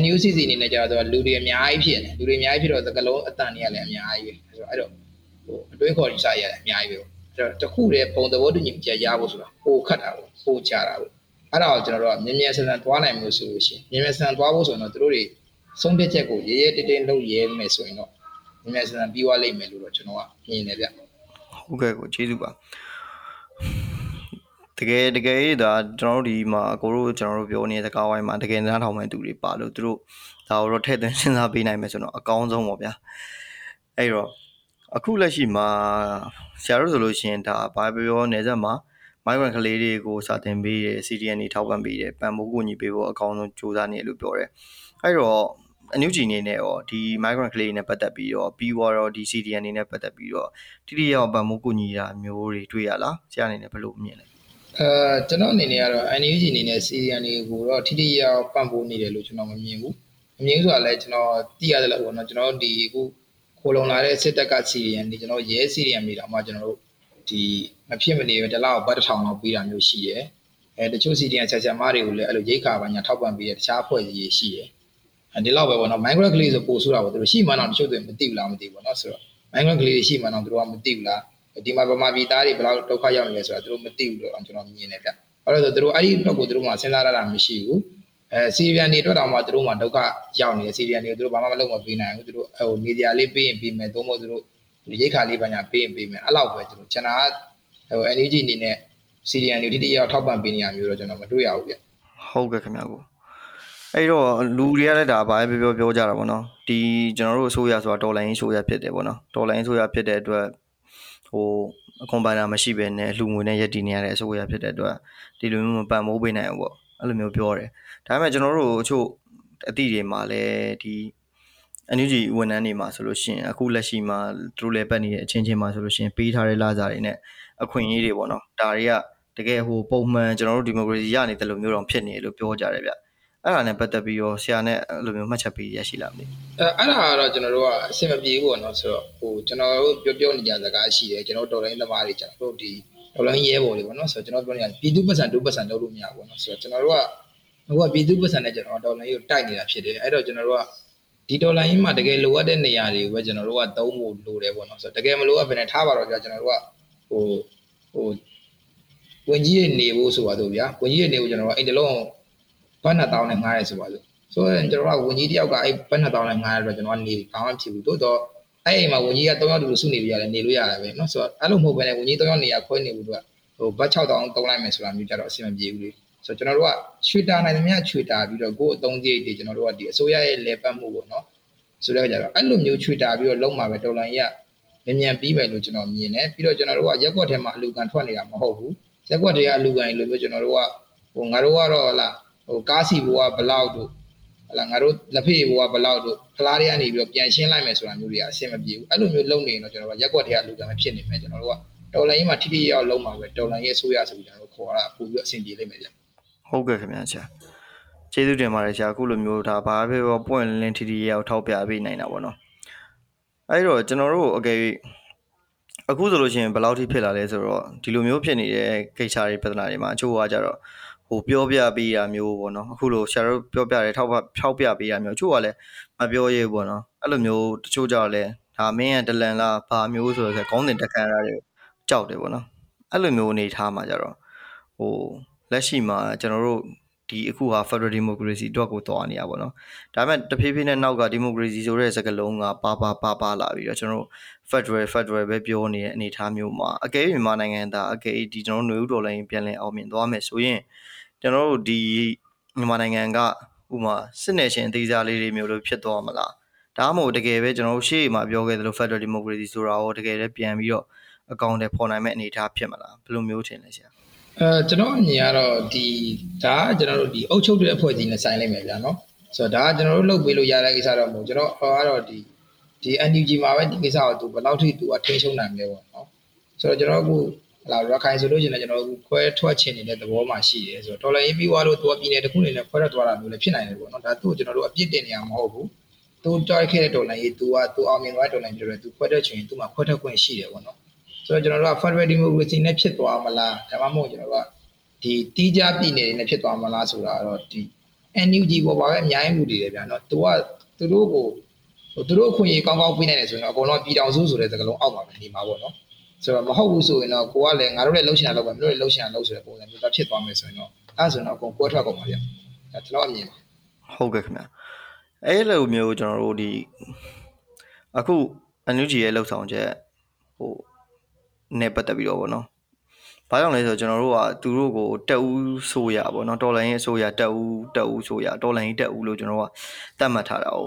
NUCC အနေနဲ့ကျတော့လူတွေအများကြီးဖြစ်နေလူတွေအများကြီးဖြစ်တော့သကလုံးအတန်တွေကလည်းအများကြီးပဲဆိုတော့အဲ့တော့ဟိုအတွေးခေါ်ယူဆရရတယ်အများကြီးပဲအဲ့တော့တခုတည်းပုံသဘောတူညီချက်ရဖို့ဆိုတာပိုခတ်တာပေါ့ပိုကြတာပေါ့အဲ့ဒါကိုကျွန်တော်တို့ကမြင်မြင်ဆန်ဆန်သွားနိုင်မှုဆိုလို့ရှိရင်မြင်မြင်ဆန်ဆန်သွားဖို့ဆိုတော့တို့တွေဆုံးဖြတ်ချက်ကိုရဲရဲတင်းတင်းလုပ်ရဲမယ်ဆိုရင်တော့မြင်မြင်ဆန်ဆန်ပြီးသွားလိမ့်မယ်လို့တော့ကျွန်တော်ကမြင်နေဗျဟုတ်ကဲ့ကိုကျေးဇူးပါ တကယ်တကယ်ဒါကျွန်တော်တို့ဒီမှာအကိုတို့ကျွန်တော်တို့ပြောနေတဲ့စကားဝိုင်းမှာတကယ်နားထောင်မဲ့သူတွေပါလို့သူတို့ဒါတော့ထည့်သွင်းစဉ်းစားပေးနိုင်မယ်ဆိုတော့အကောင်းဆုံးပေါ့ဗျာအဲ့တော့အခုလက်ရှိမှာဆရာတို့ဆိုလို့ရှိရင်ဒါဘာပြောပြောနေဆက်မှာ migrant ကလေးတွေကိုစာသင်ပေးတယ် CDN တွေထောက်ပံ့ပေးတယ်ပံ့ပိုးကူညီပေးဖို့အကောင်းဆုံးကြိုးစားနေလို့ပြောတယ်အဲ့တော့အန်ယူဂျီအနေနဲ့ရောဒီ migrant ကလေးတွေနဲ့ပတ်သက်ပြီးတော့ပြီးတော့ဒီ CDN တွေနဲ့ပတ်သက်ပြီးတော့တိတိယောက်ပံ့ပိုးကူညီတာမျိုးတွေတွေ့ရလားဆရာအနေနဲ့ဘယ်လိုမြင်လဲ အဲကျွန်တော်အနေနဲ့ကတော့ NUG အနေနဲ့ CDN တွေကိုတော့ထိထိရောက်ပံ့ပိုးနေတယ်လို့ကျွန်တော်မမြင်ဘူး။မမြင်ဘူးဆိုတာလည်းကျွန်တော်သိရတယ်လို့ပေါ့နော်ကျွန်တော်ဒီအခုခိုလုံလာတဲ့စစ်တပ်ကစီရီယန်ဒီကျွန်တော်ရဲစီရီယန်တွေတော့မှကျွန်တော်တို့ဒီမဖြစ်မနေပဲတလောက်ဘတ်တစ်ထောင်လောက်ပေးတာမျိုးရှိရယ်အဲတချို့စီရီယန်ဆက်ဆက်မတွေကိုလည်းအဲ့လိုရိတ်ခါပါညာထောက်ပံ့ပေးတဲ့တခြားအဖွဲ့အစည်းတွေရှိရယ်အဲဒီလောက်ပဲပေါ့နော် migrant ကလေးဆိုပို့ဆိုတာပေါ့သူတို့ရှိမှတော့တချို့တွေမသိဘူးလားမသိဘူးပေါ့နော်ဆိုတော့ migrant ကလေးတွေရှိမှတော့သူတို့ကမသိဘူးလား ဒီမှာဗမာပြည်သားတွေဘယ်လောက်ဒုက္ခရောက်နေလဲဆိုတာသူတို့မသိဘူးလို့ကျွန်တော်မြင်နေဗျအဲ့တော့သူတို့အဲ့ဒီဘက်ကိုသူတို့မှစဉ်းစားရတာမရှိဘူးအဲစီရီယန်တွေအတွက်တောင်မှသူတို့မှဒုက္ခရောက်နေတယ်စီရီယန်တွေသူတို့ဘာမှမလုပ်မပေးနိုင်ဘူးသူတို့ဟိုနေကြလေးပေးရင်ပေးမယ်သို့မဟုတ်သူတို့ရိတ်ခါလေးပါညာပေးရင်ပေးမယ်အဲ့လောက်ပဲသူတို့ကျွန်တော်ဟို energy အနေနဲ့စီရီယန်တွေတိတိယောက်ထောက်ပံ့ပေးနေရမျိုးတော့ကျွန်တော်မတွေ့ရဘူးဗျဟုတ်ကဲ့ခင်ဗျာကိုအဲ့တော့လူတွေကလည်းဒါဘာပဲပြောပြောကြတာပေါ့နော်ဒီကျွန်တော်တို့အစိုးရဆိုတာတော်လိုင်းဆိုရဖြစ်တယ်ပေါ့နော်တော်လိုင်းဆိုရဖြစ်တဲ့အတွက် ဟိုအကွန်ပန်တာမရှိဘဲနဲ့လူငွေနဲ့ရက်တည်နေရတဲ့အစိုးရဖြစ်တဲ့အတွက်ဒီလိုမျိုးမပံ့မိုးပေးနိုင်ဘူးပေါ့အဲ့လိုမျိုးပြောတယ်ဒါပေမဲ့ကျွန်တော်တို့အချို့အသည့်တွေမှာလည်းဒီအန်ယူဂျီဝန်ထမ်းတွေမှာဆိုလို့ရှိရင်အခုလက်ရှိမှာသူတို့လည်းပတ်နေတဲ့အချင်းချင်းမှာဆိုလို့ရှိရင်ပေးထားတဲ့လစာတွေနဲ့အခွင့်အရေးတွေပေါ့နော်ဒါတွေကတကယ်ဟိုပုံမှန်ကျွန်တော်တို့ဒီမိုကရေစီရနေတယ်လို့မျိုးတော့ဖြစ်နေလို့ပြောကြတယ်ဗျ အဲ့ဒါနဲ့ပတ်သက်ပြီးတော့ဆရာနဲ့အဲ့လိုမျိုးမှတ်ချက်ပေးရရှိလားမသိအဲအဲ့ဒါကတော့ကျွန်တော်တို့ကအဆင်မပြေဘူးပေါ့နော်ဆိုတော့ဟိုကျွန်တော်တို့ပြောပြောနေကြစကားရှိတယ်ကျွန်တော်တော်လိုင်းသမားတွေကျွန်တော်တို့ဒီတော်လိုင်းရဲဘော်တွေပေါ့နော်ဆိုတော့ကျွန်တော်ပြောနေကြပြည်သူပတ်စံဒုပတ်စံလုပ်လို့မရဘူးပေါ့နော်ဆိုတော့ကျွန်တော်တို့ကဟိုကပြည်သူပတ်စံနဲ့ကျွန်တော်တော်လိုင်းကိုတိုက်နေတာဖြစ်တယ်အဲ့တော့ကျွန်တော်တို့ကဒီဒေါ်လာရင်းမှာတကယ်လိုအပ်တဲ့နေရာတွေကိုပဲကျွန်တော်တို့ကသုံးဖို့လိုတယ်ပေါ့နော်ဆိုတော့တကယ်မလိုအပ်ဘယ်နဲ့ထားပါတော့ကြာကျွန်တော်တို့ကဟိုဟိုဝင်ကြီးရနေဖို့ဆိုပါတော့ဗျာဝင်ကြီးရနေဖို့ကျွန်တော်တို့အိမ်တလုံး ဘတ်နှစ်တောင်းနဲ့ငှားရဲဆိုပါစို့ဆိုတော့ကျွန်တော်ကဝင်ကြီးတယောက်ကအဲ့ဘတ်နှစ်တောင်းနဲ့ငှားရတော့ကျွန်တော်ကနေကောင်းမှဖြစ်ဘူးတိုးတော့အဲ့အိမ်မှာဝင်ကြီးက3ယောက်တူစုနေပြရတယ်နေလို့ရတယ်ပဲเนาะဆိုတော့အဲ့လိုမဟုတ်ဘဲနဲ့ဝင်ကြီး3ယောက်နေရခွဲနေဘူးသူကဟိုဘတ်6တောင်းသုံးလိုက်မယ်ဆိုတာမျိုးကြတော့အဆင်မပြေဘူးလေဆိုတော့ကျွန်တော်တို့ကချွေတာနိုင်သမျှချွေတာပြီးတော့ကိုယ်အသုံးစရိတ်တွေကျွန်တော်တို့ကဒီအစိုးရရဲ့လေပတ်မှုပေါ့နော်ဆိုတော့ကြတော့အဲ့လိုမျိုးချွေတာပြီးတော့လုံးမှာပဲတော်လိုင်းရမြန်မြန်ပြီးပဲလို့ကျွန်တော်မြင်တယ်ပြီးတော့ကျွန်တော်တို့ကရက်ကွက်ထဲမှာအလူကန်ထွက်နေတာမဟုတ်ဘူးရက်ကွက်တွေကအလူကန်လို့ပြောကျွန်တော်တို့ကဟိုငါတို့ကတော့ဟလာ ဟိုကားစီဘိုးကဘလောက်တို့ဟလာငါတို့လက်ဖေးဘိုးကဘလောက်တို့ဖလားတွေကနေပြီးတော့ပြန်ရှင်းလိုက်မယ်ဆိုတာမျိုးတွေအဆင်မပြေဘူးအဲ့လိုမျိုးလုပ်နေရင်တော့ကျွန်တော်တို့ကရက်ကွက်ထဲကအလူကန်ပဲဖြစ်နေမယ်ကျွန်တော်တို့ကတော်လိုင်းကြီးမှာထိထိရောက်လုံးမှာပဲတော်လိုင်းရဲ့အစိုးရဆိုပြီးကျွန်တော်တို့ခေါ်တာပို့ပြီးအဆင်ပြေလိမ့်မယ်ဗျဟုတ်ကဲ့ခင်ဗျာဆရာကျေးဇူးတင်ပါတယ်ဆရာအခုလိုမျိုးဒါဘာပဲပြောပွင့်လင်းထီထီရောက်ထောက်ပြပေးနိုင်တာပေါ့နော်အဲ့တော့ကျွန်တော်တို့အကယ်၍အခုဆိုလို့ရှိရင်ဘယ်လောက်ထိဖြစ်လာလဲဆိုတော့ဒီလိုမျိုးဖြစ်နေတဲ့ကိစ္စတွေပြဿနာတွေမှာအချို့ကကြတော့ ဟိုပြောပြပေးတာမျိုးပေါ့နော်အခုလိုဆရာတို့ပြောပြတယ်ထောက်ထောက်ပြပေးတာမျိုးအချို့ကလည်းမပြောရဲဘူးပေါ့နော်အဲ့လိုမျိုးတချို့ကြတော့လဲဒါမင်းရဲ့ဒလန်လားဘာမျိုးဆိုတော့ခေါင်းစဉ်တက်ခံရတာတွေကြောက်တယ်ပေါ့နော်အဲ့လိုမျိုးအနေထားမှာကြတော့ဟိုလက်ရှိမှာကျွန်တော်တို့ဒီအခုဟာ Federal Democracy အတွက်ကိုသွားနေရပါတော့။ဒါပေမဲ့တဖြည်းဖြည်းနဲ့နောက်က Democracy ဆိုတဲ့စကားလုံးကပါပါပါပါလာပြီးတော့ကျွန်တော်တို့ Federal Federal ပဲပြောနေတဲ့အနေအထားမျိုးမှာအကယ်၍မြန်မာနိုင်ငံသားအကယ်ဒီကျွန်တော်တို့ຫນွေဥတော်လိုင်းပြန်လည်အောင်မြင်သွားမယ်ဆိုရင် ကျွန်တော်တို့ဒီမြန်မာနိုင်ငံကဥမာစစ်နယ်ရှင်အသေးစားလေးတွေမျိုးလို့ဖြစ်သွားမလား။ဒါမှမဟုတ်တကယ်ပဲကျွန်တော်တို့ရှေ့မှာပြောခဲ့သလို Federal Democracy ဆိုတာရောတကယ်လည်းပြန်ပြီးတော့အကောင့်တွေပေါ်နိုင်မဲ့အနေအထားဖြစ်မလားဘယ်လိုမျိုးထင်လဲဆရာအဲကျွန်တော်အမြင်ကတော့ဒီဒါကကျွန်တော်တို့ဒီအုပ်ချုပ်တဲ့အဖွဲ့အစည်းနဲ့ဆိုင်လိုက်မယ်ဗျာနော်ဆိုတော့ဒါကကျွန်တော်တို့လုပ်ပေးလို့ရတဲ့ကိစ္စတော့မဟုတ်ကျွန်တော်ကတော့ဒီဒီ NUG မှာပဲဒီကိစ္စကိုသူဘယ်လောက်ထိသူကထိန်းချုပ်နိုင်လဲပေါ့နော်ဆိုတော့ကျွန်တော်အခု လာရခိုင်ဆိုလို့ရှိရင်ကျွန်တော်ခွဲထွက်ချင်နေတဲ့သဘောမှရှိတယ်ဆိုတော့ဒေါ်လာရေးပြီးသွားလို့သူကပြည်နယ်တစ်ခုနေနဲ့ခွဲထွက်သွားတာမျိုးလည်းဖြစ်နိုင်တယ်ပေါ့နော်ဒါသူ့ကိုကျွန်တော်တို့အပြစ်တင်နေရမှာမဟုတ်ဘူးသူတိုက်ခဲ့တဲ့ဒေါ်လာရေးသူကသူအောင်မြင်သွားဒေါ်လာရေးပြောတယ်သူခွဲထွက်ချင်သူမှခွဲထွက်ခွင့်ရှိတယ်ပေါ့နော်ဆိုတော့ကျွန်တော်တို့က Federal Democracy နဲ့ဖြစ်သွားမလားဒါမှမဟုတ်ကျွန်တော်တို့ကဒီတီးကြပြည်နယ်တွေနဲ့ဖြစ်သွားမလားဆိုတာတော့ဒီ NUG ပေါ်ပါပဲအများကြီးမှုတည်တယ်ဗျာနော်သူကသူတို့ကိုသူတို့အခွင့်အရေးကောင်းကောင်းပေးနိုင်တယ်ဆိုရင်တော့အကုန်လုံးပြည်တော်စုဆိုတဲ့စကားလုံးအောက်မှာပဲနေမှာပေါ့နော် ဆိုတော့မဟုတ်ဘူးဆိုရင်တော့ကိုကလည်းငါတို့လည်းလှုပ်ရှင်တာလုပ်ပါမင်းတို့လည်းလှုပ်ရှင်တာလုပ်ဆိုတဲ့ပုံစံမျိုးတော့ဖြစ်သွားမယ်ဆိုရင်တော့အဲဆိုရင်တော့အကုန်ကွဲထွက်ကုန်ပါဗျာဒါကျွန်တော်အမြင်ပါဟုတ်ကဲ့ခင်ဗျာအဲ့လိုမျိုးကျွန်တော်တို့ဒီအခု NUG ရဲ့လှုပ်ဆောင်ချက်ဟိုနဲ့ပတ်သက်ပြီးတော့ဗောနော်ဘာကြောင့်လဲဆိုတော့ကျွန်တော်တို့ကသူတို့ကိုတက်ဦးဆိုရဗောနော်တော်လိုင်းရဲ့ဆိုရတက်ဦးတက်ဦးဆိုရတော်လိုင်းတက်ဦးလို့ကျွန်တော်ကတတ်မှတ်ထားတာ哦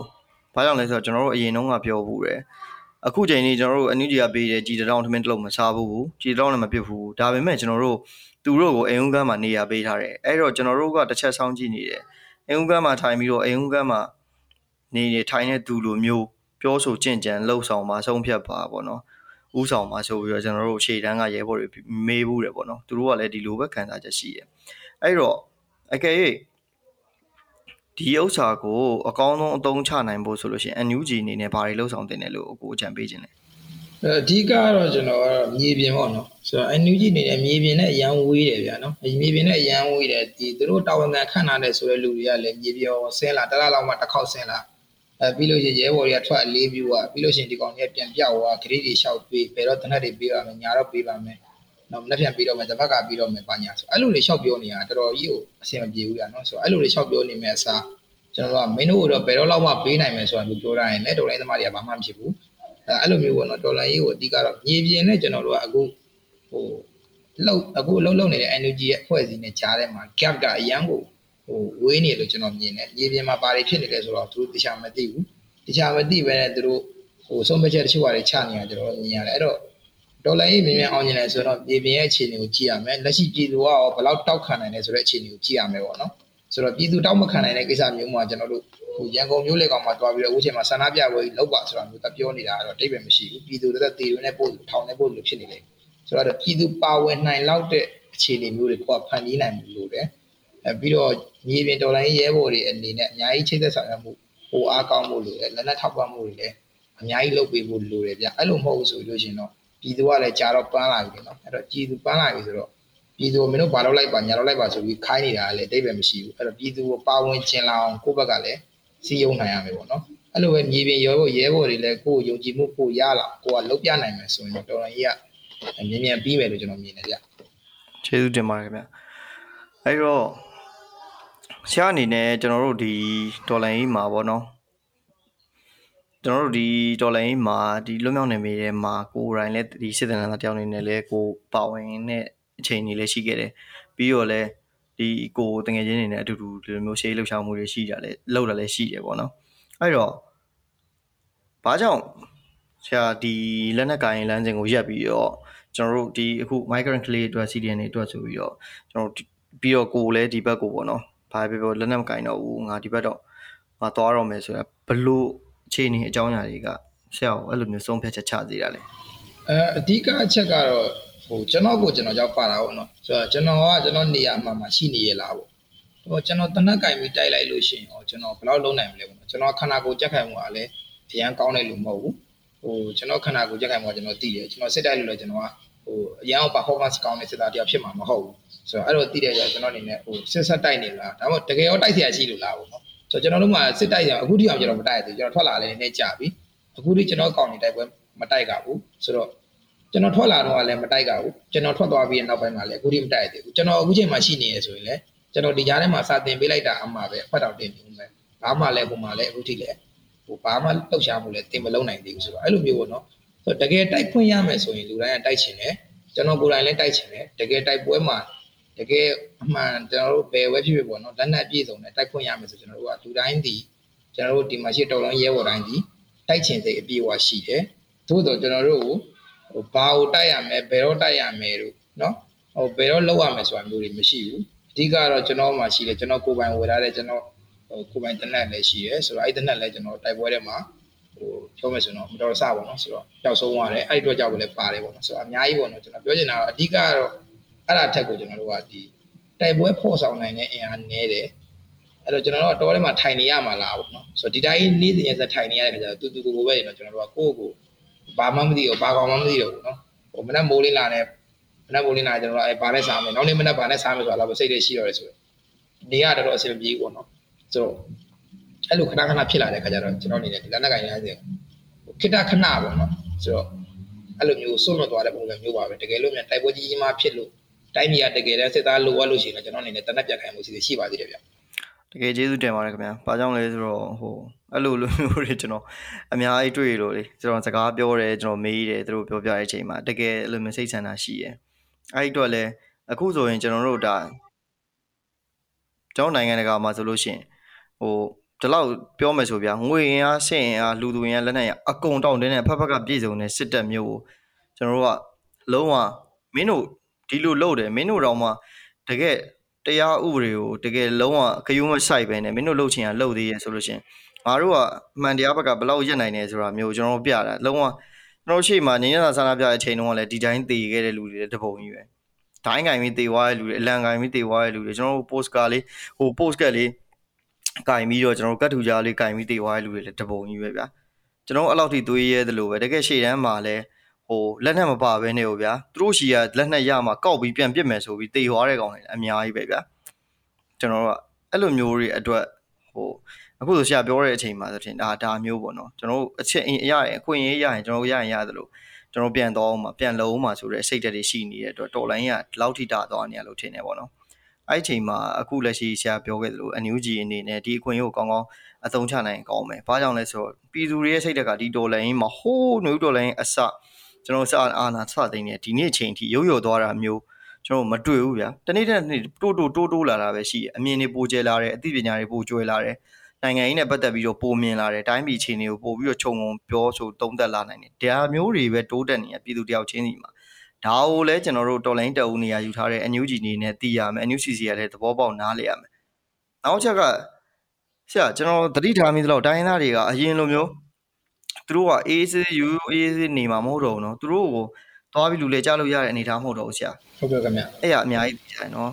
ဘာကြောင့်လဲဆိုတော့ကျွန်တော်တို့အရင်တုန်းကပြောဘူးတယ် အခုချိန်นี้ကျွန်တော်တို့အနည်းကြီးပေးတယ်ကြည်တောင်းထမင်းတစ်လုံးမစားဘူးကြည်တောင်းလည်းမပြစ်ဘူးဒါပေမဲ့ကျွန်တော်တို့သူတို့ကိုအိမ်ဦးကမ်းမှာနေရာပေးထားတယ်အဲ့တော့ကျွန်တော်တို့ကတစ်ချက်ဆောင်းကြည့်နေတယ်အိမ်ဦးကမ်းမှာထိုင်ပြီးတော့အိမ်ဦးကမ်းမှာနေနေထိုင်တဲ့သူလိုမျိုးပြောဆိုကြင်ကြံလှုပ်ဆောင်မှာဆုံးဖြတ်ပါပေါ့နော်ဥဆောင်မှာဆိုပြီးတော့ကျွန်တော်တို့ရှေ့တန်းကရဲဘော်တွေမေးဘူးတယ်ပေါ့နော်သူတို့ကလည်းဒီလိုပဲခံစားချက်ရှိတယ်အဲ့တော့အကယ်၍ ဒီဥစ္စာကိုအကောင်းဆုံးအသုံးချနိုင်ဖို့ဆိုလို့ရှိရင် NUG အနေနဲ့ဘာတွေလှုပ်ဆောင်တင်တယ်လို့အကိုအကြံပေးခြင်းလဲအဓိကတော့ကျွန်တော်ကတော့မြေပြင်ပေါ့နော်ဆိုတော့ NUG အနေနဲ့မြေပြင်နဲ့အရန်ဝေးတယ်ဗျာနော်မြေပြင်နဲ့အရန်ဝေးတယ်ဒီသူတို့တာဝန်ခံခန့်ထားတဲ့ဆိုတဲ့လူတွေကလည်းမြေပြင်ဆင်းလာတလားလောက်မှတစ်ခေါက်ဆင်းလာအဲပြီးလို့ရှိရင်ရဲဘော်တွေကထွက်အလေးပြူอ่ะပြီးလို့ရှိရင်ဒီကောင်တွေကပြန်ပြောက်သွားဂရိတွေလျှောက်ပေးဘယ်တော့တနက်တွေပေးပါမယ်ညာတော့ပေးပါမယ် နောက်လက်ပြန်ပေးတော့မယ်တပတ်ကပေးတော့မယ်ပါညာဆိုအဲ့လိုတွေလျှောက်ပြောနေတာတော်တော်ကြီးကိုအဆင်မပြေဘူးကြာနော်ဆိုအဲ့လိုတွေလျှောက်ပြောနေမယ်အစားကျွန်တော်တို့ကမင်းတို့တော့ဘယ်တော့လောက်မှပေးနိုင်မယ်ဆိုတာမျိုးပြောရရင်လည်းတော်လိုင်းသမားတွေကဘာမှမဖြစ်ဘူးအဲအဲ့လိုမျိုးပေါ့နော်တော်လိုင်းရေးကိုအဓိကတော့မြေပြင်နဲ့ကျွန်တော်တို့ကအခုဟိုလောက်အခုလှုပ်လှုပ်နေတဲ့ energy ရဲ့အဖွဲ့အစည်းနဲ့ကြားထဲမှာ gap ကအရန်ကိုဟိုဝေးနေလို့ကျွန်တော်မြင်တယ်မြေပြင်မှာဘာတွေဖြစ်နေလဲဆိုတော့သူတို့တခြားမသိဘူးတခြားမသိပဲနဲ့သူတို့ဟိုဆုံးဖြတ်ချက်တချို့ဟာတွေချနေရကျွန်တော်မြင်ရတယ်အဲ့တော့ ဒေါ်လာရေးမြင်မြန်အောင်မြင်တယ်ဆိုတော့မြေပြင်ရဲ့အခြေအနေကိုကြည့်ရမယ်လက်ရှိပြည်သူကရောဘယ်လောက်တောက်ခံနိုင်လဲဆိုတဲ့အခြေအနေကိုကြည့်ရမယ်ပေါ့နော်ဆိုတော့ပြည်သူတောက်မခံနိုင်တဲ့ကိစ္စမျိုးမှာကျွန်တော်တို့ဟိုရန်ကုန်မျိုးလေကောင်မှာတွားပြီးတော့အခုချိန်မှာဆန္ဒပြပွဲကြီးလောက်ပါဆိုတာမျိုးတပြောနေတာတော့တိတ်ပဲမရှိဘူးပြည်သူတွေတေတွေနဲ့ပို့ထောင်နေပို့လို့ဖြစ်နေတယ်ဆိုတော့ပြည်သူပါဝင်နိုင်လောက်တဲ့အခြေအနေမျိုးတွေကိုဖန်တီးနိုင်လို့တယ်အဲပြီးတော့မြေပြင်တော်လိုင်းရဲဘော်တွေအနေနဲ့အများကြီးချိတ်သက်ဆောင်ရမှုဟိုအားကောင်းမှုလို့လက်နက်ထောက်ပံ့မှုတွေလည်းအများကြီးလုပ်ပေးဖို့လိုတယ်ဗျအဲ့လိုမဟုတ်ဘူးဆိုလို့ရှင်တော့ ပြည်သူကလည်းကြာတော့ပန်းလာပြီနော်အဲ့တော့ပြည်သူပန်းလာပြီဆိုတော့ပြည်သူကမင်းတို့ဘာလုပ်လိုက်ပါညာလုပ်လိုက်ပါဆိုပြီးခိုင်းနေတာလည်းတိတ်ပဲမရှိဘူးအဲ့တော့ပြည်သူကိုပါဝင်ကျင်လာအောင်ကိုယ့်ဘက်ကလည်းစီယုံနိုင်ရမယ်ပေါ့နော်အဲ့လိုပဲမြေပြင်ရောဖို့ရဲဘော်တွေလည်းကိုယ်ယုံကြည်မှုကိုရလာကိုကလုပ်ပြနိုင်မယ်ဆိုရင်တော့တော်တော်ကြီးကမြင်မြန်ပြီးမယ်လို့ကျွန်တော်မြင်တယ်ဗျကျေးဇူးတင်ပါတယ်ခင်ဗျအဲ့တော့ဆရာအနေနဲ့ကျွန်တော်တို့ဒီဒေါ်လာကြီးမှာပေါ့နော် ကျွန်တော်တို့ဒီဒေါ်လာကြီးမှာဒီလွတ်မြောက်နေမိတဲ့မှာကိုယ်တိုင်လည်းဒီစစ်တပ်သားတယောက်နေနဲ့လည်းကိုပါဝင်တဲ့အချိန်ကြီးလည်းရှိခဲ့တယ်ပြီးတော့လည်းဒီကိုတငယ်ချင်းတွေနဲ့အတူတူဒီလိုမျိုးရှေးလှုပ်ရှားမှုတွေရှိကြလဲလောက်တာလည်းရှိတယ်ပေါ့နော်အဲ့တော့ဘာကြောင့်ဆရာဒီလက်နက်ကိုင်လမ်းစဉ်ကိုရက်ပြီးတော့ကျွန်တော်တို့ဒီအခု migrant clay အတွက် CDN တွေအတွက်ဆိုပြီးတော့ကျွန်တော်ပြီးတော့ကိုလည်းဒီဘက်ကိုပေါ့နော်ဘာပဲပြောလက်နက်မကင်တော့ဘူးငါဒီဘက်တော့ငါသွားတော့မယ်ဆိုတော့ဘလို့ အခြေအနေအကြောင်းအရာတွေကဆရာကိုအဲ့လိုမျိုးဆုံးဖြတ်ချက်ချသေးတာလေအဲအဓိကအချက်ကတော့ဟိုကျွန်တော်ကိုကျွန်တော်ကြောက်ပါတာပေါ့နော်ဆိုတော့ကျွန်တော်ကကျွန်တော်နေရာမှာမှရှိနေရလားပေါ့ဟိုကျွန်တော်တနက်ကင်ပြီးတိုက်လိုက်လို့ရှိရင်ဟောကျွန်တော်ဘယ်လောက်လုံးနိုင်မလဲပေါ့နော်ကျွန်တော်ခန္ဓာကိုယ်ကြက်ခိုင်မှုကလည်းအရန်ကောင်းတဲ့လူမဟုတ်ဘူးဟိုကျွန်တော်ခန္ဓာကိုယ်ကြက်ခိုင်မှုကကျွန်တော်သိတယ်ကျွန်တော်စစ်တိုက်လို့လည်းကျွန်တော်ကဟိုအရန် performance ကောင်းတဲ့စစ်သားတယောက်ဖြစ်မှာမဟုတ်ဘူးဆိုတော့အဲ့တော့သိတဲ့ကြောင့်ကျွန်တော်အနေနဲ့ဟိုစစ်ဆက်တိုက်နေလားဒါမှမဟုတ်တကယ်ရောတိုက်เสียရှိလို့လားပေါ့နော် ဆိုတော့ကျွန်တော်တို့မှစစ်တိုက်ရအခုထိအောင်ကျွန်တော်မတိုက်ရသေးကျွန်တော်ထွက်လာလည်းနည်းကြာပြီအခုထိကျွန်တော်ကောင်းနေတိုက်ပွဲမတိုက်ကဘူးဆိုတော့ကျွန်တော်ထွက်လာတော့လည်းမတိုက်ကဘူးကျွန်တော်ထွက်သွားပြီးနောက်ပိုင်းမှာလည်းအခုထိမတိုက်ရသေးဘူးကျွန်တော်အခုချိန်မှာရှိနေရဆိုရင်လည်းကျွန်တော်ဒီကြားထဲမှာစာတင်ပေးလိုက်တာအမှားပဲအဖတ်တော်တင်နေဦးမယ်ဘာမှလည်းဟိုမှာလည်းအခုထိလည်းဟိုဘာမှလှုပ်ရှားမှုလည်းတင်မလုံးနိုင်သေးဘူးဆိုတော့အဲ့လိုမျိုးပေါ့နော်ဆိုတော့တကယ်တိုက်ခွင့်ရမယ်ဆိုရင်လူတိုင်းကတိုက်ချင်တယ်ကျွန်တော်ကိုယ်တိုင်လည်းတိုက်ချင်တယ်တကယ်တိုက်ပွဲမှာ တကယ်အမှန်ကျွန်တော်တို့ဘယ်ဝဲဖြစ်ဖြစ်ပေါ့နော်လက်နက်ပြည့်စုံတဲ့တိုက်ခွင့်ရမယ်ဆိုကျွန်တော်တို့ကလူတိုင်းဒီကျွန်တော်တို့ဒီမှာရှိတော်လုံးရဲဘော်တိုင်းဒီတိုက်ချင်စိတ်အပြည့်အဝရှိတယ်သို့တော့ကျွန်တော်တို့ကိုဟိုဘာကိုတိုက်ရမယ်ဘယ်တော့တိုက်ရမယ်လို့နော်ဟိုဘယ်တော့လောက်ရမယ်ဆိုတာမျိုးတွေမရှိဘူးအဓိကတော့ကျွန်တော်မှရှိတယ်ကျွန်တော်ကိုယ်ပိုင်ဝယ်ထားတဲ့ကျွန်တော်ဟိုကိုယ်ပိုင်တနက်လည်းရှိတယ်ဆိုတော့အဲ့တနက်လည်းကျွန်တော်တိုက်ပွဲထဲမှာဟိုပြောမယ်ဆိုတော့မတော်ဆပါတော့ဆိုတော့ပျောက်ဆုံးသွားတယ်အဲ့ဒီအတွက်ကြောင့်လည်းပါတယ်ပေါ့နော်ဆိုတော့အများကြီးပေါ့နော်ကျွန်တော်ပြောချင်တာကအဓိကတော့ အဲ့ဒါထက်ကိုကျွန်တော်တို့ကဒီတိုက်ပွဲဖော်ဆောင်နိုင်တဲ့အင်အားနည်းတယ်အဲ့တော့ကျွန်တော်တို့ကတောထဲမှာထိုင်နေရမှာလားပေါ့နော်ဆိုတော့ဒီတိုင်းနေ့စဉ်ရက်ဆက်ထိုင်နေရတဲ့ခါကျတော့တူတူကိုကိုပဲနေတော့ကျွန်တော်တို့ကကိုယ့်ကိုဘာမှမသိဘူးဘာကောင်မှမသိတော့ဘူးနော်ဟိုမနက်မိုးလင်းလာတဲ့မနက်မိုးလင်းလာကျွန်တော်တို့အဲဘာနဲ့စားမယ်နောက်နေ့မနက်ဘာနဲ့စားမယ်ဆိုတာတော့စိတ်တွေရှိတော့တယ်ဆိုတော့နေရတော့အဆင်ပြေပေါ့နော်ဆိုတော့အဲ့လိုခဏခဏဖြစ်လာတဲ့ခါကျတော့ကျွန်တော်အနေနဲ့ဒီလက်နက်ကင်ရတဲ့ခိတခဏပေါ့နော်ဆိုတော့အဲ့လိုမျိုးဆုံးမသွားတဲ့ပုံစံမျိုးပါပဲတကယ်လို့မြန်တိုက်ပွဲကြီးကြီးမှဖြစ်လို့ တိုင်းပြည်ကတကယ်တမ်းစစ်သားလိုအပ်လို့ရှိရင်ကျွန်တော်အနေနဲ့တနက်ပြတ်ခိုင်မှုရှိပါသေးတယ်ဗျတကယ်ကျေးဇူးတင်ပါတယ်ခင်ဗျာ။ဘာကြောင့်လဲဆိုတော့ဟိုအဲ့လိုလိုမျိုးတွေကျွန်တော်အများကြီးတွေ့လို့လေကျွန်တော်စကားပြောတယ်ကျွန်တော်မေးတယ်သူတို့ပြောပြတဲ့အချိန်မှာတကယ်အဲ့လိုမျိုးစိတ်ဆန္ဒရှိရယ်။အဲ့ဒီတော့လည်းအခုဆိုရင်ကျွန်တော်တို့ဒါကျွန်တော်နိုင်ငံတကာမှာဆိုလို့ရှိရင်ဟိုဒီလောက်ပြောမယ်ဆိုဗျာငွေရင်အားဆင့်ရင်အားလူသူရင်လက်နက်ရအကုန်တောင်းတင်းတဲ့ဖက်ဖက်ကပြည့်စုံတဲ့စစ်တပ်မျိုးကိုကျွန်တော်တို့ကလုံးဝမင်းတို့ ဒီလိုလုပ်တယ်မင်းတို့တော့မှတကယ်တရားဥပဒေကိုတကယ်လုံးဝခယူးမဆိုင်ပဲနဲ့မင်းတို့လှုပ်ချင်ရလှုပ်သေးရဲ့ဆိုလို့ရှင်ငါတို့ကအမှန်တရားဘက်ကဘယ်လောက်ရက်နိုင်နေဆိုတာမျိုးကျွန်တော်တို့ပြတာလုံးဝကျွန်တော်ရှေ့မှာညညဆန္ဒပြတဲ့အချိန်တုန်းကလည်းဒီတိုင်းသေခဲ့တဲ့လူတွေတပုံကြီးပဲဒိုင်းကင်ပြီးသေသွားတဲ့လူတွေအလံကင်ပြီးသေသွားတဲ့လူတွေကျွန်တော်တို့ post ကလေးဟို post ကလေးကင်ပြီးတော့ကျွန်တော်တို့ကတ်ထူကြားလေးကင်ပြီးသေသွားတဲ့လူတွေလည်းတပုံကြီးပဲဗျာကျွန်တော်အဲ့လောက်ထိသွေးရဲသလိုပဲတကယ်ရှေ့တန်းမှာလည်း ဟိုလက်နက်မပါဘဲနေဟိုဗျာသူတို့ရှီကလက်နက်ရမှာကောက်ပြီးပြန်ပစ်မယ်ဆိုပြီးတေသွားတဲ့ကောင်တွေအများကြီးပဲဗျာကျွန်တော်တို့ကအဲ့လိုမျိုးတွေအတွက်ဟိုအခုဆိုဆရာပြောတဲ့အချိန်မှာဆိုရင်ဒါဒါမျိုးပေါ့နော်ကျွန်တော်တို့အချက်အင်းရရင်အခွင့်အရေးရရင်ကျွန်တော်တို့ရရင်ရသလိုကျွန်တော်ပြန်တော့မှာပြန်လုံးမှာဆိုတဲ့စိတ်ဓာတ်တွေရှိနေတဲ့အတွက်တော်လိုင်းကဒီလောက်ထိတာသွားနေရလို့ထင်တယ်ပေါ့နော်အဲ့ဒီချိန်မှာအခုလက်ရှိဆရာပြောခဲ့သလို NUG အနေနဲ့ဒီအခွင့်အရေးကိုကောင်းကောင်းအသုံးချနိုင်ကောင်းမယ်။ဘာကြောင့်လဲဆိုတော့ပြည်သူတွေရဲ့စိတ်ဓာတ်ကဒီတော်လိုင်းမှာဟိုးနှွေးတော်လိုင်းအစ ကျွန်တော်စအာနာစသိနေဒီနေ့ချိန်ထိရုပ်ရော်သွားတာမျိုးကျွန်တော်မတွေ့ဘူးဗျာတနေ့တနေ့တိုးတိုးတိုးတိုးလာတာပဲရှိတယ်အမြင်တွေပိုကျဲလာတယ်အသိပညာတွေပိုကျွဲလာတယ်နိုင်ငံရေးနဲ့ပတ်သက်ပြီးတော့ပိုမြင်လာတယ်တိုင်းပြည်အခြေအနေကိုပိုပြီးတော့ခြုံငုံပြောဆိုသုံးသပ်လာနိုင်တယ်ဒါမျိုးတွေပဲတိုးတက်နေရပြည်သူတယောက်ချင်းစီမှာဒါကိုလည်းကျွန်တော်တို့တော်လိုင်းတအူနေရာယူထားတဲ့ NUG နေနဲ့သိရမယ် NUCC ကလည်းသဘောပေါက်နားလည်ရမယ်နောက်ချက်ကဆရာကျွန်တော်သတိထားမိသလောက်တိုင်းသားတွေကအရင်လိုမျိုး သူတို့ကအေးစေးယူအေးစေးနေမှာမဟုတ်တော့ဘူးเนาะသူတို့ကိုသွားပြီးလူလေကြားလို့ရတဲ့အနေအထားမဟုတ်တော့ဘူးဆရာ ဟုတ်ကဲ့ခင်ဗျ အဲ့ရအများကြီးကြိုင်เนาะ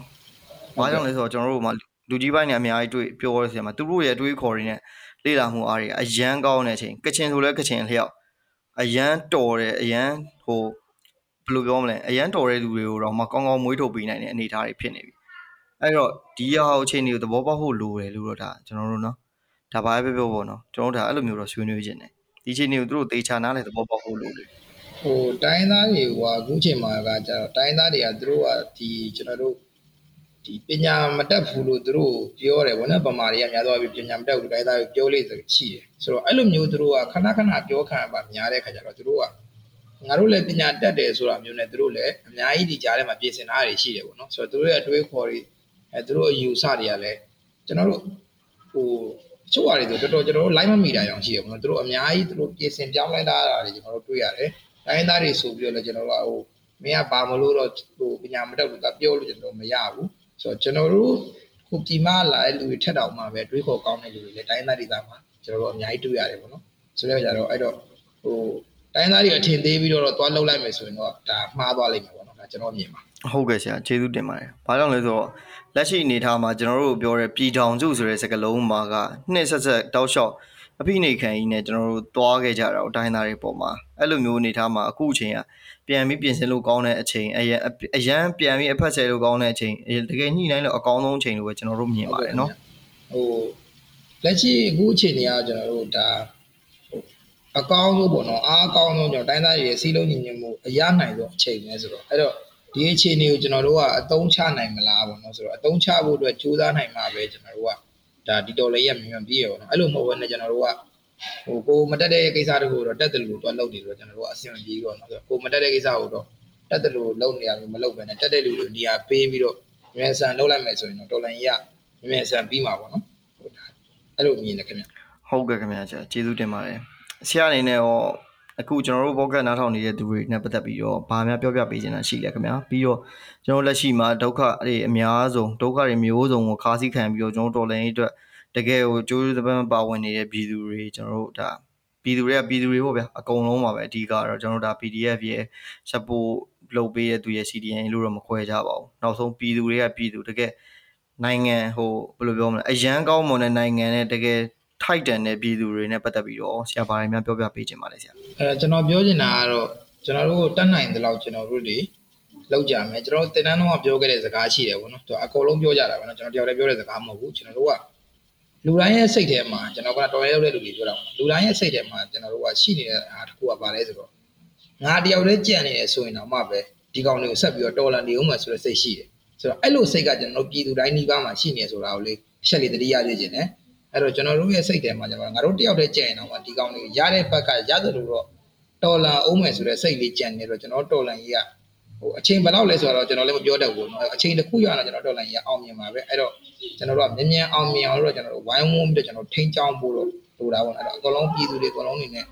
ဘာကြောင့်လဲဆိုတော့ကျွန်တော်တို့ကလူကြီးပိုင်းနဲ့အများကြီးတွေ့ပြောရဆရာမှာသူတို့ရဲ့အတွေးခေါ်တွေနဲ့လေ့လာမှုအားတွေအရန်ကောင်းတဲ့အချိန်ကချင်ဆိုလဲကချင်လျှောက်အရန်တော်တယ်အရန်ဟိုဘယ်လိုပြောမလဲအရန်တော်တဲ့လူတွေကိုတော့မကောင်းကောင်းမွေးထုတ်ပေးနိုင်တဲ့အနေအထားတွေဖြစ်နေပြီအဲ့တော့ဒီဟာအချိန်တွေကိုသဘောပေါက်ဖို့လိုတယ်လို့တော့ဒါကျွန်တော်တို့เนาะဒါဘာပဲပြောပေါ့เนาะကျွန်တော်တို့ဒါအဲ့လိုမျိုးတော့ဆွေးနွေးခြင်းတယ် ဒီအချိန်တွေကိုသူတို့သေချာနားလဲသဘောပေါက်ဖို့လိုတယ်ဟိုတိုင်းသားတွေကအခုချိန်မှာကကျတော့တိုင်းသားတွေကသူတို့ကဒီကျွန်တော်တို့ဒီပညာမတတ်ဘူးလို့သူတို့ပြောတယ်ဗောနော်ဗမာတွေကများသောအားဖြင့်ပညာမတတ်ဘူးတိုင်းသားတွေပြောလေးဆိုရှိတယ်ဆိုတော့အဲ့လိုမျိုးသူတို့ကခဏခဏပြောခံပါများတဲ့ခါကျတော့သူတို့ကငါတို့လည်းပညာတတ်တယ်ဆိုတာမျိုးနဲ့သူတို့လည်းအများကြီးဒီကြားထဲမှာပြင်ဆင်ထားရရှိတယ်ဗောနော်ဆိုတော့သူတို့ရဲ့အတွေးခေါ်တွေအဲသူတို့အယူဆတွေကလည်းကျွန်တော်တို့ဟို ချို့ဟာတွေဆိုတော်တော်ကျွန်တော်တို့ live မမိတာကြောင့်ရှိတယ်ဗောနော်သူတို့အများကြီးသူတို့ပြင်ဆင်ပြောင်းလဲတာတွေကျွန်တော်တို့တွေ့ရတယ်တိုင်းသားတွေဆိုပြီးတော့လည်းကျွန်တော်တို့ကဟိုမင်းကဘာမလို့တော့ဟိုပညာမတတ်လို့ကပြောလို့ကျွန်တော်မရဘူးဆိုတော့ကျွန်တော်တို့ခုဒီမှာလာတဲ့လူတွေထက်တောင်မှပဲတွေးခေါ်ကောင်းတဲ့လူတွေလည်းတိုင်းသားဒေသမှာကျွန်တော်တို့အများကြီးတွေ့ရတယ်ပေါ့နော်ဆိုတော့ကြတော့အဲ့တော့ဟိုတိုင်းသားတွေအထင်သေးပြီးတော့သွားလှုပ်လိုက်မယ်ဆိုရင်တော့ဒါမှားသွားလိမ့်မယ်ပေါ့နော်ဒါကျွန်တော်မြင်ပါဟုတ်ကဲ့ဆရာကျေးဇူးတင်ပါတယ်။ဘာကြောင့်လဲဆိုတော့ လက်ရှိအနေအထားမှာကျွန်တော်တို့ပြောတဲ့ပြည်ထောင်စုဆိုတဲ့စကားလုံးမှာကနှစ်ဆက်ဆက်တောက်လျှောက်အဖိနေခံကြီးနဲ့ကျွန်တော်တို့သွားခဲ့ကြတာတော့တိုင်းသားတွေပေါ်မှာအဲ့လိုမျိုးအနေအထားမှာအခုအချိန်ကပြန်ပြီးပြင်ဆင်လို့ကောင်းတဲ့အချိန်အရန်အရန်ပြန်ပြီးအဖက်ဆယ်လို့ကောင်းတဲ့အချိန်တကယ်ညှိနှိုင်းလို့အကောင်းဆုံးအချိန်လို့ပဲကျွန်တော်တို့မြင်ပါတယ်နော်ဟိုလက်ရှိအခုအချိန်တွေကကျွန်တော်တို့ဒါဟိုအကောင်းဆုံးပေါ့နော်အားအကောင်းဆုံးကျွန်တော်တိုင်းသားတွေရဲ့စီးလုံးညီညွတ်မှုအရနိုင်ဆုံးအချိန်ပဲဆိုတော့အဲ့တော့ ဒီအချိန်တွေကိုကျွန်တော်တို့ကအသုံးချနိုင်မလားပေါ့နော်ဆိုတော့အသုံးချဖို့အတွက်ကြိုးစားနိုင်မှာပဲကျွန်တော်တို့ကဒါဒီတော်လေးရမြန်မြန်ပြည့်ရပေါ့နော်အဲ့လိုမဟုတ်ဘဲနဲ့ကျွန်တော်တို့ကဟိုကိုမတက်တဲ့ကိစ္စတခုတော့တက်တယ်လို့တော့လုပ်နေတော့ကျွန်တော်တို့ကအဆင်မပြေတော့နော်ဆိုတော့ကိုမတက်တဲ့ကိစ္စကိုတော့တက်တယ်လို့လုပ်နေရမျိုးမလုပ်ဘဲနဲ့တက်တဲ့လူတွေနေရာပေးပြီးတော့မြန်ဆန်လုပ်လိုက်မယ်ဆိုရင်တော့တော်လိုင်းရမြန်ဆန်ပြီးမှာပေါ့နော်ဟုတ်တာအဲ့လိုမြင်တယ်ခင်ဗျဟုတ်ကဲ့ခင်ဗျာဆရာကျေးဇူးတင်ပါတယ်ဆရာအနေနဲ့ရော အခုကျွန်တော်တို့ဘောကတ်နားထောင်နေတဲ့သူတွေနဲ့ပတ်သက်ပြီးတော့ဗာများပြောပြပေးချင်တာရှိလဲခင်ဗျာပြီးတော့ကျွန်တော်လက်ရှိမှာဒုက္ခတွေအများဆုံးဒုက္ခတွေမျိုးစုံကိုခါးစည်းခံပြီးတော့ကျွန်တော်တော်လည်းအတွက်တကယ်ကိုကြိုးစပန်းပါဝင်နေတဲ့ပြည်သူတွေကျွန်တော်တို့ဒါပြည်သူတွေကပြည်သူတွေပေါ့ဗျာအကုန်လုံးပါပဲအဓိကတော့ကျွန်တော်တို့ဒါ PDF ရဲ့ support လုပ်ပေးတဲ့သူရဲ့ CDN လို့တော့မခွဲကြပါဘူးနောက်ဆုံးပြည်သူတွေကပြည်သူတကယ်နိုင်ငံဟိုဘယ်လိုပြောမလဲအရန်ကောင်းမွန်တဲ့နိုင်ငံနဲ့တကယ် ထိုက်တန်တဲ့ပြည်သူတွေနဲ့ပတ်သက်ပြီးတော့ဆရာဘာတွေများပြောပြပေးချင်ပါလဲဆရာအဲကျွန်တော်ပြောချင်တာကတော့ကျွန်တော်တို့တတ်နိုင်တဲ့လောက်ကျွန်တော်တို့တွေလောက်ကြမယ်ကျွန်တော်တင်တန်းတော့ပြောခဲ့တဲ့စကားရှိတယ်ပေါ့နော်သူအကုန်လုံးပြောကြတာပေါ့နော်ကျွန်တော်တယောက်တည်းပြောတဲ့စကားမဟုတ်ဘူးကျွန်တော်တို့ကလူတိုင်းရဲ့စိတ်ထဲမှာကျွန်တော်ကတော်ရဲရောက်တဲ့လူတွေပြောတာလူတိုင်းရဲ့စိတ်ထဲမှာကျွန်တော်တို့ကရှိနေတဲ့အားတစ်ခုကပါလဲဆိုတော့ငါတယောက်တည်းကြံ့နေတယ်ဆိုရင်တော့မှပဲဒီကောင်တွေကိုဆက်ပြီးတော့တော်လန်နေဦးမှာဆိုတဲ့စိတ်ရှိတယ်ဆိုတော့အဲ့လိုစိတ်ကကျွန်တော်တို့ပြည်သူတိုင်းနှီးပါးမှာရှိနေဆိုတာကိုလေအချက်လေးတတိယသိချင်တယ် အဲ့တော့ကျွန်တော်တို့ရဲ့စိတ်ထဲမှာကျွန်တော်ငါတို့တယောက်တည်းကြံ့ရင်တော့မှဒီကောင်တွေရတဲ့ဘက်ကရတယ်လို့တော့တော်လန်အောင်မယ်ဆိုတဲ့စိတ်လေးကြံ့နေတော့ကျွန်တော်တော်လန်ကြီးကဟိုအချိန်ဘယ်လောက်လဲဆိုတော့ကျွန်တော်လည်းမပြောတတ်ဘူးเนาะအချိန်တစ်ခုရအောင်ကျွန်တော်တော်လန်ကြီးကအောင်မြင်ပါပဲအဲ့တော့ကျွန်တော်တို့ကမြင်မြန်အောင်မြင်အောင်လို့ကျွန်တော်တို့ဝိုင်းဝန်းပြီးတော့ကျွန်တော်ထိန်းချောင်းဖို့လို့လိုတာပေါ့အဲ့တော့အကုန်လုံးပြည်သူတွေအကုန်လုံးနေနဲ့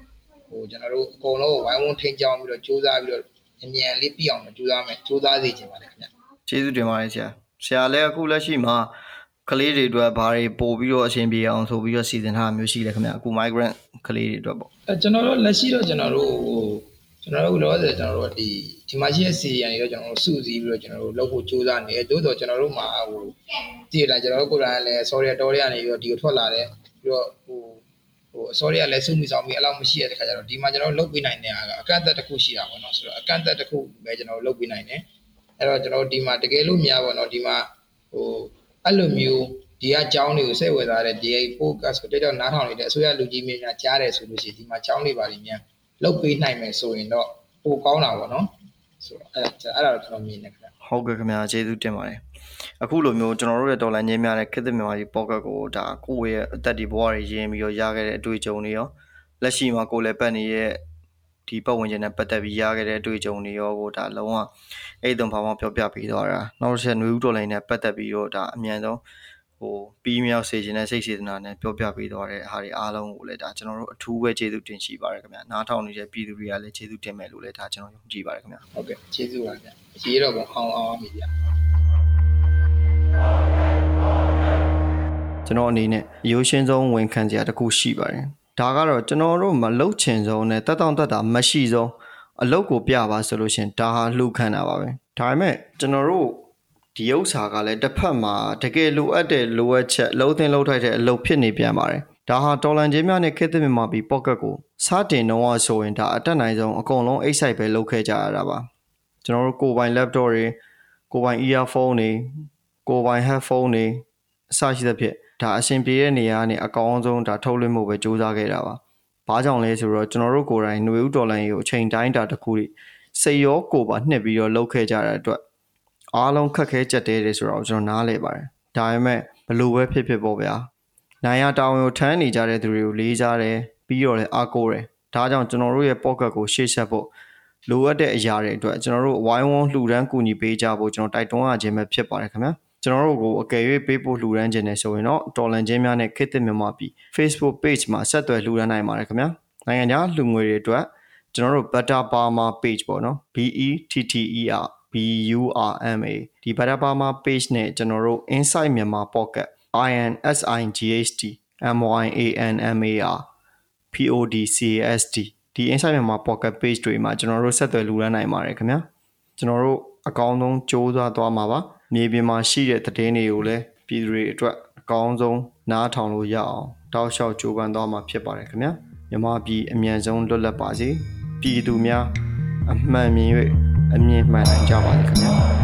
ဟိုကျွန်တော်တို့အကုန်လုံးကိုဝိုင်းဝန်းထိန်းချောင်းပြီးတော့စူးစမ်းပြီးတော့မြင်မြန်လေးပြအောင်လို့စူးစမ်းမယ်စူးစမ်းစေချင်ပါတယ်ခင်ဗျ ကျေးဇူးတင်ပါတယ်ဆရာဆရာလည်းအခုလက်ရှိမှာ ကလေးတွေအတွက်ဘာတွေပို့ပြီးတော့အရှင်ပြေအောင်ဆိုပြီးတော့စီစဉ်ထားတာမျိုးရှိလဲခင်ဗျအခု migrant ကလေးတွေအတွက်ပေါ့အဲကျွန်တော်တို့လက်ရှိတော့ကျွန်တော်တို့ဟိုကျွန်တော်တို့လောဆယ်ကျွန်တော်တို့ကဒီဒီမှာရှိတဲ့စီရန်တွေတော့ကျွန်တော်တို့စုစည်းပြီးတော့ကျွန်တော်တို့လုပ်ဖို့ကြိုးစားနေတယ်တိုးတော့ကျွန်တော်တို့မှာဟိုတည်လာကျွန်တော်တို့ကိုယ်တိုင်လည်း sorry တော်ရရနေပြီးတော့ဒီကိုထွက်လာတယ်ပြီးတော့ဟိုဟို sorry ကလည်းစုမိဆောင်ပြီးအလောက်မရှိရတဲ့ခါကျတော့ဒီမှာကျွန်တော်တို့လုပ်ပေးနိုင်တဲ့အကန့်အသတ်တစ်ခုရှိတာပေါ့နော်ဆိုတော့အကန့်အသတ်တစ်ခုပဲကျွန်တော်တို့လုပ်ပေးနိုင်တယ်အဲ့တော့ကျွန်တော်တို့ဒီမှာတကယ်လို့များပေါ့နော်ဒီမှာဟို အဲ့လိုမျိုးဒီကအကြောင်းတွေကိုစိတ်ဝင်စားတဲ့ဒီ focus ကိုတက်တော့နားထောင်နေတဲ့အစိုးရလူကြီးများများကြားတယ်ဆိုလို့ရှိရင်ဒီမှာအကြောင်းတွေပါလိမ့်များလုပ်ပေးနိုင်မယ်ဆိုရင်တော့ပိုကောင်းတာပေါ့နော်ဆိုတော့အဲ့ဒါအဲ့ဒါတော့ကျွန်တော်မြင်နေခင်ဗျဟုတ်ကဲ့ခင်ဗျာကျေးဇူးတင်ပါတယ်အခုလိုမျိုးကျွန်တော်တို့ရဲ့တော်လိုင်းချင်းများတဲ့ခေတ်သစ်မြန်မာပြည်ပေါ့ကတ်ကိုဒါကိုယ့်ရဲ့အသက်ဒီဘဝတွေရင်းပြီးတော့ရခဲ့တဲ့အတွေ့အကြုံတွေရောလက်ရှိမှာကိုယ်လည်းပတ်နေတဲ့ ဒီပတ်ဝန်းကျင်နဲ့ပတ်သက်ပြီးရခဲ့တဲ့အတွေ့အကြုံတွေရောကိုဒါလုံးဝအဲ့တုံဘာမှပြောပြပေးတော့တာနောက်တစ်ချက်ຫນွေဦးတော်လိုင်းနဲ့ပတ်သက်ပြီးတော့ဒါအမြန်ဆုံးဟိုပြီးမြောက်စေခြင်းနဲ့စိတ်စေတနာနဲ့ပြောပြပေးတော့တဲ့အားတွေအားလုံးကိုလည်းဒါကျွန်တော်တို့အထူးပဲကျေးဇူးတင်ရှိပါတယ်ခင်ဗျာနားထောင်နေတဲ့ပြည်သူတွေကလည်းကျေးဇူးတင်မယ်လို့လည်းဒါကျွန်တော်ယုံကြည်ပါတယ်ခင်ဗျာဟုတ်ကဲ့ကျေးဇူးပါဗျအရေးတော့ကောင်းအောင်အောင်ပါမိဗျကျွန်တော်အနေနဲ့ရိုးရှင်းဆုံးဝန်ခံစရာတစ်ခုရှိပါတယ် ဒါကတော့ကျွန်တော်တို့မလုတ်ချင်ဆုံးနဲ့တက်တောင့်တက်တာမရှိဆုံးအလုတ်ကိုပြပါဆိုလို့ရှင်ဒါဟာလှူခံတာပါပဲဒါပေမဲ့ကျွန်တော်တို့ဒီဥစ္စာကလည်းတစ်ဖက်မှာတကယ်လိုအပ်တဲ့လိုအပ်ချက်လုံးသင်းလုံးထိုက်တဲ့အလုပ်ဖြစ်နေပြန်ပါတယ်ဒါဟာတော်လန်ချင်းများနဲ့ခေတ်သစ်မြန်မာပြည်ပေါ့ကတ်ကိုစတင်တော့ဆိုရင်ဒါအတက်နိုင်ဆုံးအကုန်လုံးအိတ်ဆိုင်ပဲလုပ်ခဲ့ကြရတာပါကျွန်တော်တို့ကိုယ်ပိုင် laptop တွေကိုယ်ပိုင် earphone တွေကိုယ်ပိုင် headphone တွေအစရှိသဖြင့် ဒါအရှင်ပြေတဲ့နေရာကနေအကောင်းဆုံးဒါထုတ်လွှင့်မှုပဲစူးစမ်းခဲ့တာပါ။ဘာကြောင့်လဲဆိုတော့ကျွန်တော်တို့ကိုယ်တိုင်ຫນွေဦးဒေါ်လာကိုအချိန်တိုင်းတာတစ်ခုတွေစိတ်ရောကိုယ်ပါနှစ်ပြီးတော့လှုပ်ခဲ့ကြတဲ့အတွက်အားလုံးခက်ခဲကြက်တဲတယ်ဆိုတော့ကျွန်တော်နားလဲပါတယ်။ဒါပေမဲ့ဘလို့ပဲဖြစ်ဖြစ်ပေါ့ဗျာ။နိုင်ရတာဝန်ကိုထမ်းနေကြတဲ့သူတွေကိုလေးစားတယ်ပြီးတော့လည်းအားကိုးတယ်။ဒါကြောင့်ကျွန်တော်တို့ရဲ့ pocket ကိုရှေ့ဆက်ဖို့လိုအပ်တဲ့အရာတွေအတွက်ကျွန်တော်တို့ဝိုင်းဝန်းလှူဒန်းကူညီပေးကြဖို့ကျွန်တော်တိုက်တွန်းရခြင်းပဲဖြစ်ပါတယ်ခင်ဗျာ။ ကျွန်တော်တို့ကိုအကယ်၍ပေးဖို့လှူဒန်းခြင်းနဲ့ဆိုရင်တော့တော်လန်ချင်းများနဲ့ခေတ်သစ်မြန်မာပြည် Facebook page မှာဆက်သွယ်လှူဒန်းနိုင်ပါတယ်ခင်ဗျာနိုင်ငံခြားလှူငွေတွေအတွက်ကျွန်တော်တို့ Better Burma page ပေါ့နော် B E T T E R B U R M A ဒီ Better Burma page နဲ့ကျွန်တော်တို့ Inside Myanmar Pocket I N S I G H T M Y A N M A R P O D C A S T ဒီ Inside Myanmar Pocket page တွေမှာကျွန်တော်တို့ဆက်သွယ်လှူဒန်းနိုင်ပါတယ်ခင်ဗျာကျွန်တော်တို့အကောင်းဆုံးစ조사သွားမှာပါ မြေပြင်မှာရှိတဲ့သတင်းတွေကိုလည်းပြည်သူတွေအတွက်အကောင်းဆုံးနားထောင်လို့ရအောင်တောက်လျှောက်ကြိုးပမ်းသွားမှာဖြစ်ပါတယ်ခင်ဗျာမြမပြည်အမြန်ဆုံးလွတ်လပ်ပါစေပြည်သူများအမှန်မြင်၍အမြင်မှန်နိုင်ကြပါစေခင်ဗျာ